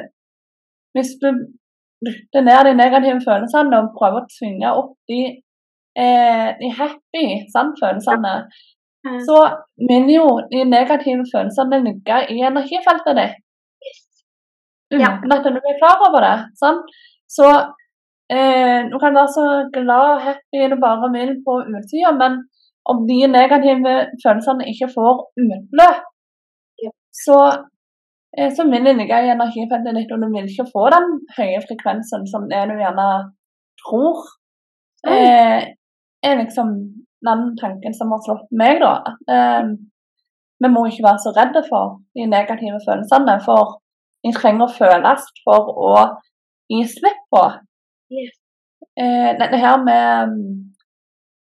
[SPEAKER 1] hvis du lytter ned de negative følelsene og prøver å tvinge opp de eh, de happy sant, følelsene, så vil jo de negative følelsene ligge i energifeltet ditt.
[SPEAKER 2] Ja.
[SPEAKER 1] uten at du er klar over det. Sant? Så eh, du kan være så glad og happy du bare vil på utsida, men om de negative følelsene ikke får utløp,
[SPEAKER 2] Ja.
[SPEAKER 1] så, eh, så vil ligge i energifeltet ditt, og du vil ikke få den høye frekvensen som det du gjerne tror. Eh, er liksom den tanken som har slått meg, da. Eh, vi må ikke være så redde for de negative følelsene, for de trenger å føles for å gi slipp på.
[SPEAKER 2] Yeah.
[SPEAKER 1] Eh, dette her med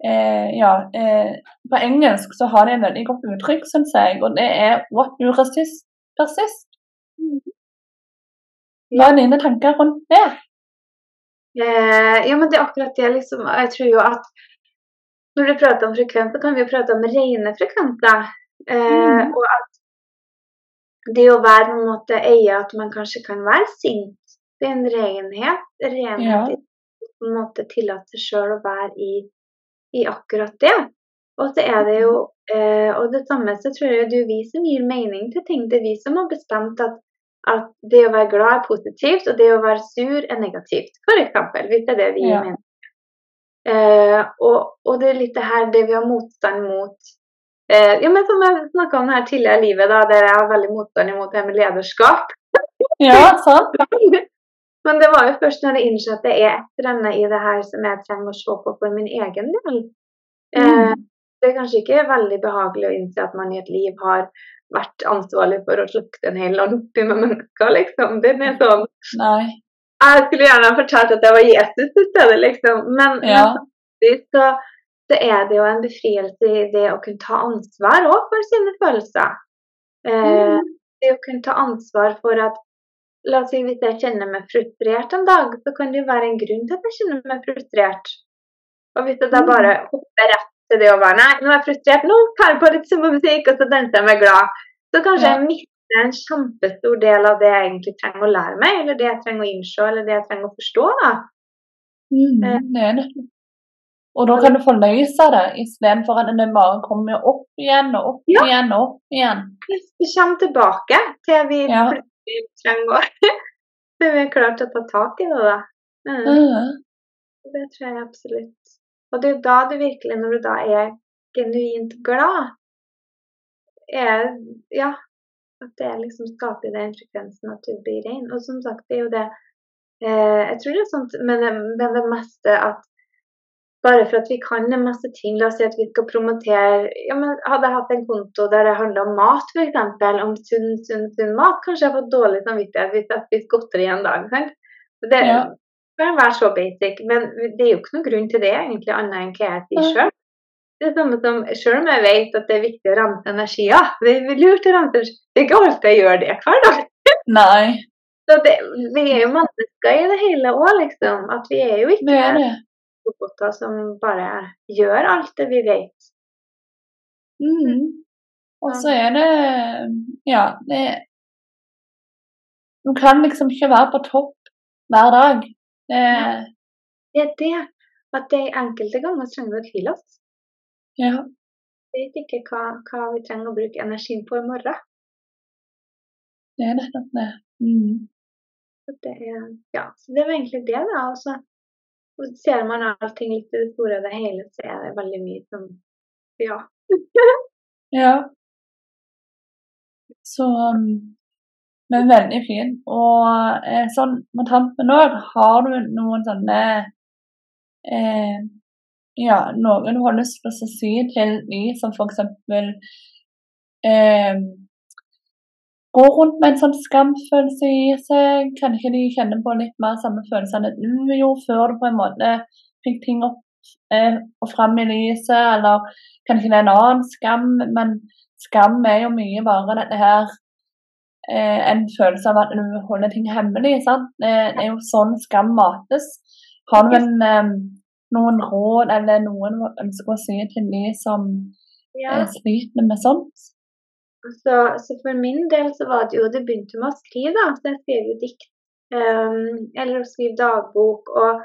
[SPEAKER 1] eh, Ja, eh, på engelsk så har de et veldig godt uttrykk, syns jeg, og det er 'what you resist, persist'. Hva er dine tanker rundt det?
[SPEAKER 2] Eh, ja, men det er akkurat det, liksom. Jeg tror jo at når du prater om frekvens, så kan vi jo prate om rene frekvenser. Eh,
[SPEAKER 1] Mhm.
[SPEAKER 2] Og at det å være på en måte øye at man kanskje kan være sint, det er en renhet. Renhet
[SPEAKER 1] Ja.
[SPEAKER 2] i på en måte tillate sjøl å være i, i akkurat det. Og så er det jo eh, Og det samme så tror jeg det er vi som gir mening til ting. Det er vi som har bestemt at, at det å være glad er positivt, og det å være sur er negativt. Eksempel, hvis det er det vi
[SPEAKER 1] Ja.
[SPEAKER 2] mener. Eh, og, og det er litt det her det vi har motstand mot. Eh, ja, men Som jeg snakka om her tidligere i livet, da, der jeg har veldig motstand imot det med lederskap.
[SPEAKER 1] Ja, sant?
[SPEAKER 2] Men det var jo først når jeg innså at det er et eller annet i det her som jeg trenger å se på for min egen del. Eh,
[SPEAKER 1] Mm.
[SPEAKER 2] det er kanskje ikke veldig behagelig å innse at man i et liv har vært ansvarlig for å slukte en hel landsby med mennesker, liksom. Det er sånn
[SPEAKER 1] Nei.
[SPEAKER 2] Jeg skulle gjerne ha fortalt at jeg var Jesus i stedet, liksom. Men,
[SPEAKER 1] Ja.
[SPEAKER 2] men så, så er det jo en befrielse i det å kunne ta ansvar òg for sine følelser. Eh,
[SPEAKER 1] Mm.
[SPEAKER 2] det å kunne ta ansvar for at La oss si hvis jeg kjenner meg frustrert en dag, så kan det jo være en grunn til at jeg kjenner meg frustrert. Og hvis jeg da
[SPEAKER 1] Mm.
[SPEAKER 2] bare hopper rett til det å være Nei, nå er jeg frustrert, nå tar jeg på litt musikk, og så danser jeg meg glad. Så kanskje
[SPEAKER 1] Ja.
[SPEAKER 2] jeg mister en kjempestor del av det jeg egentlig trenger å lære meg, eller det jeg trenger å innse, eller det jeg trenger å forstå. da.
[SPEAKER 1] Mm,
[SPEAKER 2] Eh.
[SPEAKER 1] det er det. Og da kan du forløse det, istedenfor at det bare kommer opp igjen og opp
[SPEAKER 2] Ja.
[SPEAKER 1] igjen og opp igjen.
[SPEAKER 2] Vi kommer tilbake til vi
[SPEAKER 1] Ja.
[SPEAKER 2] plutselig trenger å Så vi er klart å ta tak i det, da. Mm.
[SPEAKER 1] Mm.
[SPEAKER 2] Det tror jeg absolutt. Og det er jo da du virkelig, når du da er genuint glad, er Ja. At det liksom skaper den frekvensen at du blir rein. Og som sagt, det er jo det eh, Jeg tror det er sånn med det, med det meste at bare for at vi kan en masse ting, la oss si at vi skal promotere ja, men Hadde jeg hatt en konto der det handla om mat, f.eks., om sunn, sunn, sunn mat, kanskje jeg har fått dårlig samvittighet hvis jeg spiser godteri en dag. sant? Det
[SPEAKER 1] Ja.
[SPEAKER 2] kan være så basic, men det er jo ikke noen grunn til det, egentlig, annet enn hva jeg sier sjøl. Det er samme som selv om jeg vet at det er viktig å rense energier, det er lurt å rense Det er ikke alltid jeg gjør det hver dag.
[SPEAKER 1] Nei,
[SPEAKER 2] Så det, vi er jo mennesker i det hele òg, liksom. At vi er jo
[SPEAKER 1] det
[SPEAKER 2] ikke
[SPEAKER 1] er det.
[SPEAKER 2] Roboter som bare gjør alt det vi vet.
[SPEAKER 1] Mm. Og så er det Ja, det Du kan liksom ikke være på topp hver dag. Det,
[SPEAKER 2] Det er det at det enkelte ganger trenger vi å hvile oss.
[SPEAKER 1] ja.
[SPEAKER 2] Vi vet ikke hva, hva vi trenger å bruke energien på i morgen.
[SPEAKER 1] Det er nettopp det. Mm.
[SPEAKER 2] Det er, ja, så det var egentlig det, da. Og så og ser man allting litt i det store og det hele, så er det veldig mye som Ja.
[SPEAKER 1] Ja. Så um, Men veldig fint. Og eh, sånn med tampen òg, har du noen sånne eh, Ja, noen du har lyst til å si til de som f.eks. Eh, går rundt med en sånn skamfølelse i seg. Kanskje de kjenner på litt mer samme følelsene du gjorde før du på en måte fikk ting opp eh, og fram i lyset, eller kanskje det er en annen skam, men skam er jo mye bare dette her eh, En følelse av at du holder ting hemmelig. sant? Det, er jo sånn skam mates. Har du en, eh, noen råd eller noen du ønsker å si til de som
[SPEAKER 2] ja.
[SPEAKER 1] sliter med sånt?
[SPEAKER 2] Så, så for min del så var det jo Det begynte med å skrive, da. Så jeg skrev jo dikt. Um, eller å skrive dagbok. og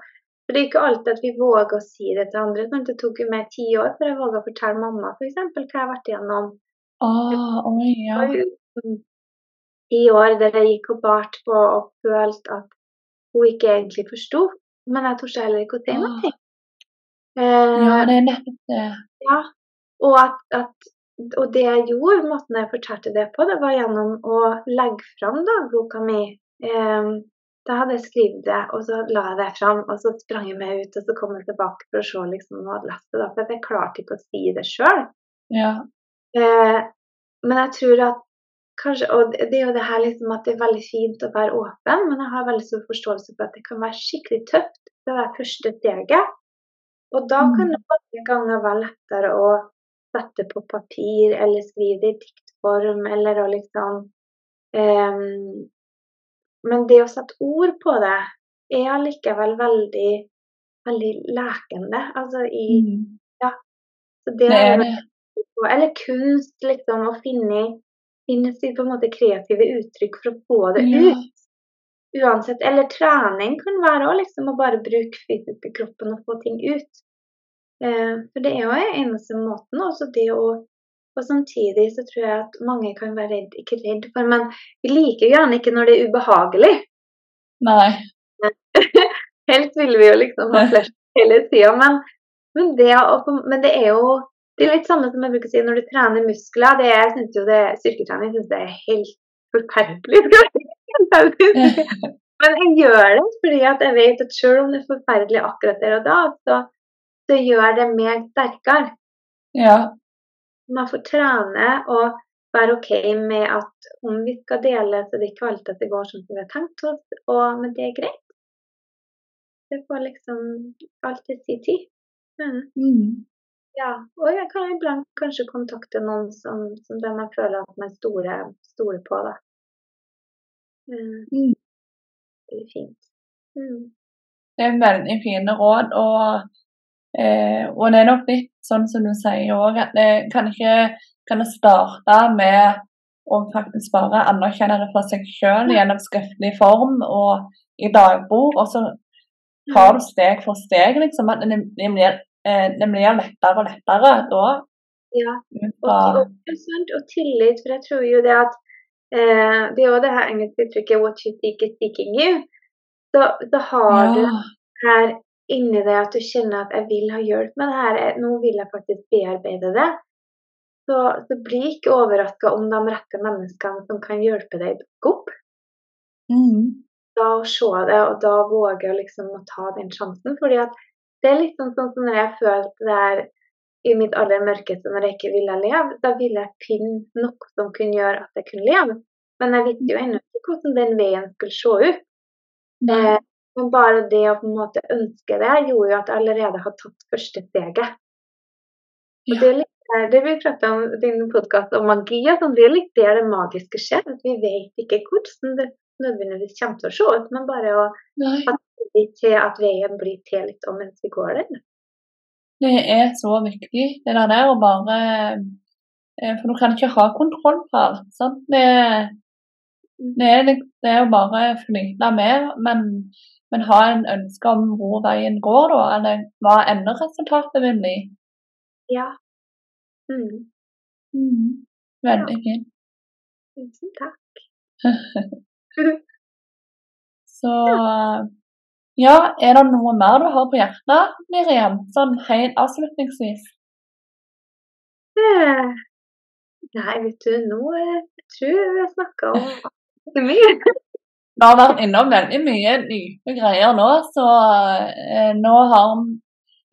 [SPEAKER 2] for Det er ikke alltid at vi våger å si det til andre. Sant? Det tok jo meg ti år før jeg våga å fortelle mamma for eksempel, hva jeg har vært igjennom.
[SPEAKER 1] Ah, oh, ja.
[SPEAKER 2] Jo- ti år der jeg gikk og bart på og følte at hun ikke egentlig forsto. Men jeg torde heller ikke å si noe.
[SPEAKER 1] Eh, ja, det er nettopp det.
[SPEAKER 2] Ja, og, at, at, og det jeg gjorde, måten jeg fortalte det på, det var gjennom å legge fram dagboka mi. Eh, da hadde jeg skrevet det, og så la jeg det fram, og så sprang jeg meg ut, og så kom jeg tilbake for å se liksom, jeg hadde lest det. Da, for jeg klarte ikke å si det sjøl.
[SPEAKER 1] Ja.
[SPEAKER 2] Eh, men jeg tror at kanskje, Og det er jo det her liksom at det er veldig fint å være åpen, men jeg har veldig stor forståelse for at det kan være skikkelig tøft. Det er første steget. Og da mm. kan det mange ganger være lettere å sette på papir eller skrive det i diktform, eller å liksom um, Men det å sette ord på det er allikevel veldig, veldig lekende. Altså i mm. Ja. Så det, det er det. Eller kunst, liksom. Å finne, finne sitt på en måte kreative uttrykk for å få det ja. ut. Uansett. Eller trening kan være òg, liksom. Å bare bruke fysisk kroppen og få ting ut. Eh, for det er jo eneste måten. Også det å og samtidig så tror jeg at mange kan være redd, ikke redd for, men vi liker gjerne ikke når det er ubehagelig.
[SPEAKER 1] Nei.
[SPEAKER 2] Helst vil vi jo liksom ha flest hele tida, men, men, det, men det er jo det er litt samme som jeg bruker å si når du trener muskler. Det, jeg synes jo det, Styrketrening syns det er helt forferdelig. Men jeg gjør det fordi at jeg vet at selv om det er forferdelig akkurat der og da, så så gjør det meg sterkere.
[SPEAKER 1] Ja.
[SPEAKER 2] Man får trene og være OK med at om vi skal dele, så det ikke alltid det går sånn som vi har tenkt oss, og, men det er greit. Det får liksom alltid si tid.
[SPEAKER 1] Mm. Mm.
[SPEAKER 2] Ja, og jeg kan iblant kanskje kontakte noen som, som der jeg føler at man stoler, stoler på. Da. Mm.
[SPEAKER 1] mm.
[SPEAKER 2] Det er fint. Mm.
[SPEAKER 1] Det er veldig fine råd. og Eh, og det er nok litt sånn som du sier òg, at det kan ikke kan det starte med å faktisk bare anerkjenne det for seg sjøl gjennom skriftlig form og i dagbord. og så tar du steg for steg, liksom. At det, det, blir, eh, det blir lettere og lettere da.
[SPEAKER 2] Ja, og, og, tillit, for jeg tror jo det at eh, Det er jo det her engelske uttrykket 'what you think is seeking you'. Så, så har ja. du her inni det at du kjenner at 'jeg vil ha hjelp med det her', nå vil jeg faktisk bearbeide det, så, så bli ikke overraska om de rette menneskene som kan hjelpe deg, dukker opp.
[SPEAKER 1] Mm.
[SPEAKER 2] Da se det, og da våge liksom å ta den sjansen. fordi at det er litt sånn, sånn som når jeg følte det her i mitt aller mørkeste når jeg ikke ville leve, da ville jeg finne noe som kunne gjøre at jeg kunne leve. Men jeg visste jo ennå ikke hvordan den veien skulle se ut. Eh, men bare det å på en måte ønske det, gjorde jo at jeg allerede har tatt første steget. Og det, er litt, det vi prata om i din podkast om magi, at det er litt der det magiske skjer. At vi vet ikke hvordan det nødvendigvis kommer til å se ut, men bare å til at veien blir til litt om mens vi går den.
[SPEAKER 1] Det er så viktig, det der å bare eh, For du kan ikke ha kontroll på alt. sant? Det, det, er, det er jo bare flyte med, men men ha en ønske om hvor veien går, da, eller hva enderesultatet vil bli.
[SPEAKER 2] Ja.
[SPEAKER 1] Mm. Mm. Veldig ja. fint.
[SPEAKER 2] Tusen takk.
[SPEAKER 1] Så ja, er det noe mer du har på hjertet, Miriam, sånn helt avslutningsvis?
[SPEAKER 2] Eh, nei, vet du, nå eh, jeg tror jeg har snakka om mye.
[SPEAKER 1] Vi har vært innom veldig mye dype greier nå, så eh, nå har,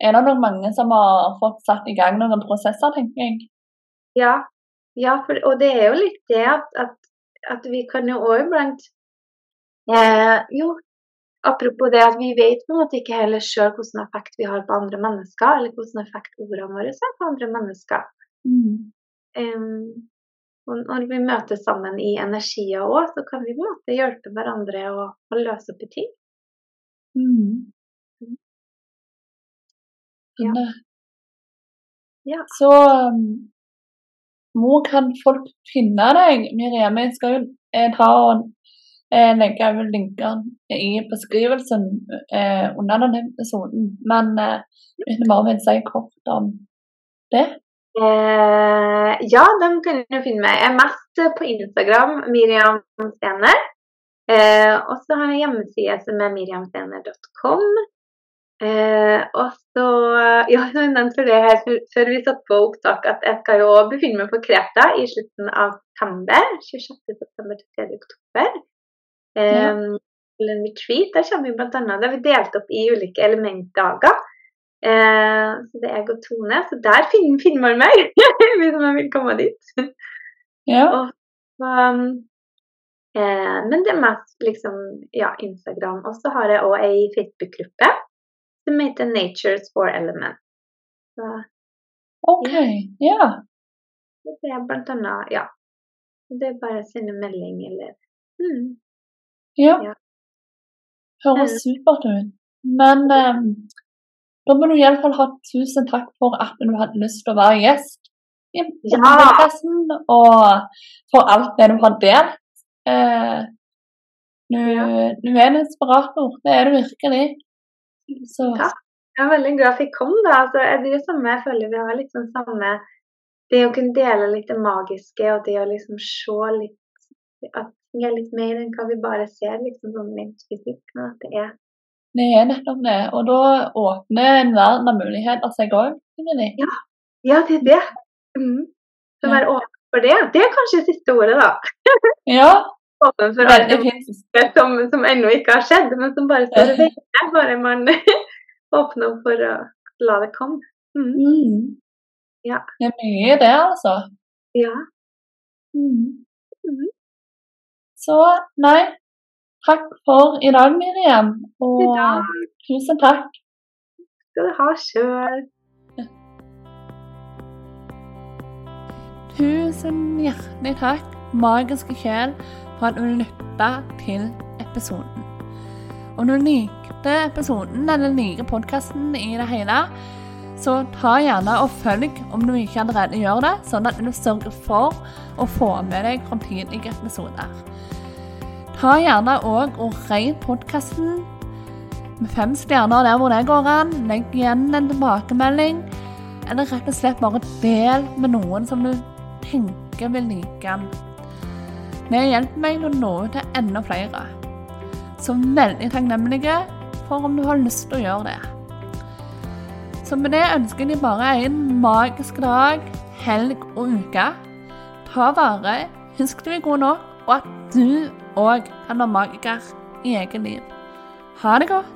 [SPEAKER 1] er det nok mange som har fått satt i gang noen prosesser, tenker jeg.
[SPEAKER 2] Ja, ja for, og det er jo litt det at, at, at vi kan jo òg iblant eh, Jo, apropos det at vi vet på en måte ikke heller sjøl hvilken effekt vi har på andre mennesker, eller hvilken effekt ordene våre har på andre mennesker.
[SPEAKER 1] Mm.
[SPEAKER 2] Um, og når vi møtes sammen i energier òg, så kan vi på en måte hjelpe hverandre å, å løse opp i ting.
[SPEAKER 1] Mm.
[SPEAKER 2] Ja.
[SPEAKER 1] ja. Så um, hvor kan folk finne deg, Miriam? Jeg skal jo ta og eh, legge linkene i beskrivelsen eh, under denne episoden. Men eh, hvis du bare vil si kort om det?
[SPEAKER 2] Eh, ja, de kan du finne meg. Jeg er mest på Instagram, Miriam Stener. Eh, og så har jeg hjemmeside som er miriamstener.com. Eh, og så Ja, jeg nevnte for det her før vi satte på opptak at jeg skal jo befinne meg på Kreta i slutten av september. 26. september til 3. oktober. Eh, ja. En retreat. Der kommer vi annet, der vi delt opp i ulike elementdager. Eh, så det er jeg og Tone. Så der finner, finner man meg, hvis man vil komme dit.
[SPEAKER 1] Ja.
[SPEAKER 2] Og, um, eh, men det er mest liksom ja, Instagram. Og så har jeg òg ei Facebook-gruppe som heter Nature's Four Element. Så,
[SPEAKER 1] OK. Ja.
[SPEAKER 2] Det er blant annet Ja. Det er bare å sende melding eller mm.
[SPEAKER 1] Ja. ja. Høres mm. supert ut. Men um, da må du iallfall ha tusen takk for at du hadde lyst til å være gjest i podkasten, ja. og for alt det du har delt. Eh, du, du, er en inspirator, det er du virkelig.
[SPEAKER 2] Så. Takk. Jeg er veldig glad for jeg kom. da. Altså, det er samme, jeg føler vi har litt sånn samme Det å kunne dele litt det magiske og det å liksom se litt At vi er litt mer enn hva vi bare ser liksom sånn rent fysisk. Men at det er
[SPEAKER 1] det er nettopp det. Og da åpner en verden av muligheter seg òg,
[SPEAKER 2] Ja. ja, det er det. Mm. Så være åpen for det. Det er kanskje siste ordet, da.
[SPEAKER 1] ja.
[SPEAKER 2] Åpen for alt det som, som ennå ikke har skjedd, men som bare står og venter. Bare man åpner opp for å la det komme. Mm. Mm. Ja.
[SPEAKER 1] Det er mye det, altså.
[SPEAKER 2] Ja.
[SPEAKER 1] Mm. mm. Så nei, Takk for i dag, Miriam. Og tusen takk.
[SPEAKER 2] skal du ha sjøl.
[SPEAKER 1] Tusen hjertelig takk, magiske sjel, for at du lytta til episoden. Om du likte episoden eller liker podkasten i det hele, så ta gjerne og følg om du ikke allerede gjør det, sånn at du sørger for å få med deg framtidige episoder. Ta gjerne òg og rate podkasten med fem stjerner der hvor det går an. Legg igjen en tilbakemelding. Eller rett og slett bare del med noen som du tenker vil like den. Det hjelper meg å nå ut til enda flere. Så veldig takknemlige for om du har lyst til å gjøre det. Så med det ønsker jeg bare en magisk dag, helg og uke. Ta vare, husk du er god nok, og at du og kan være magiker i eget liv. Ha det godt.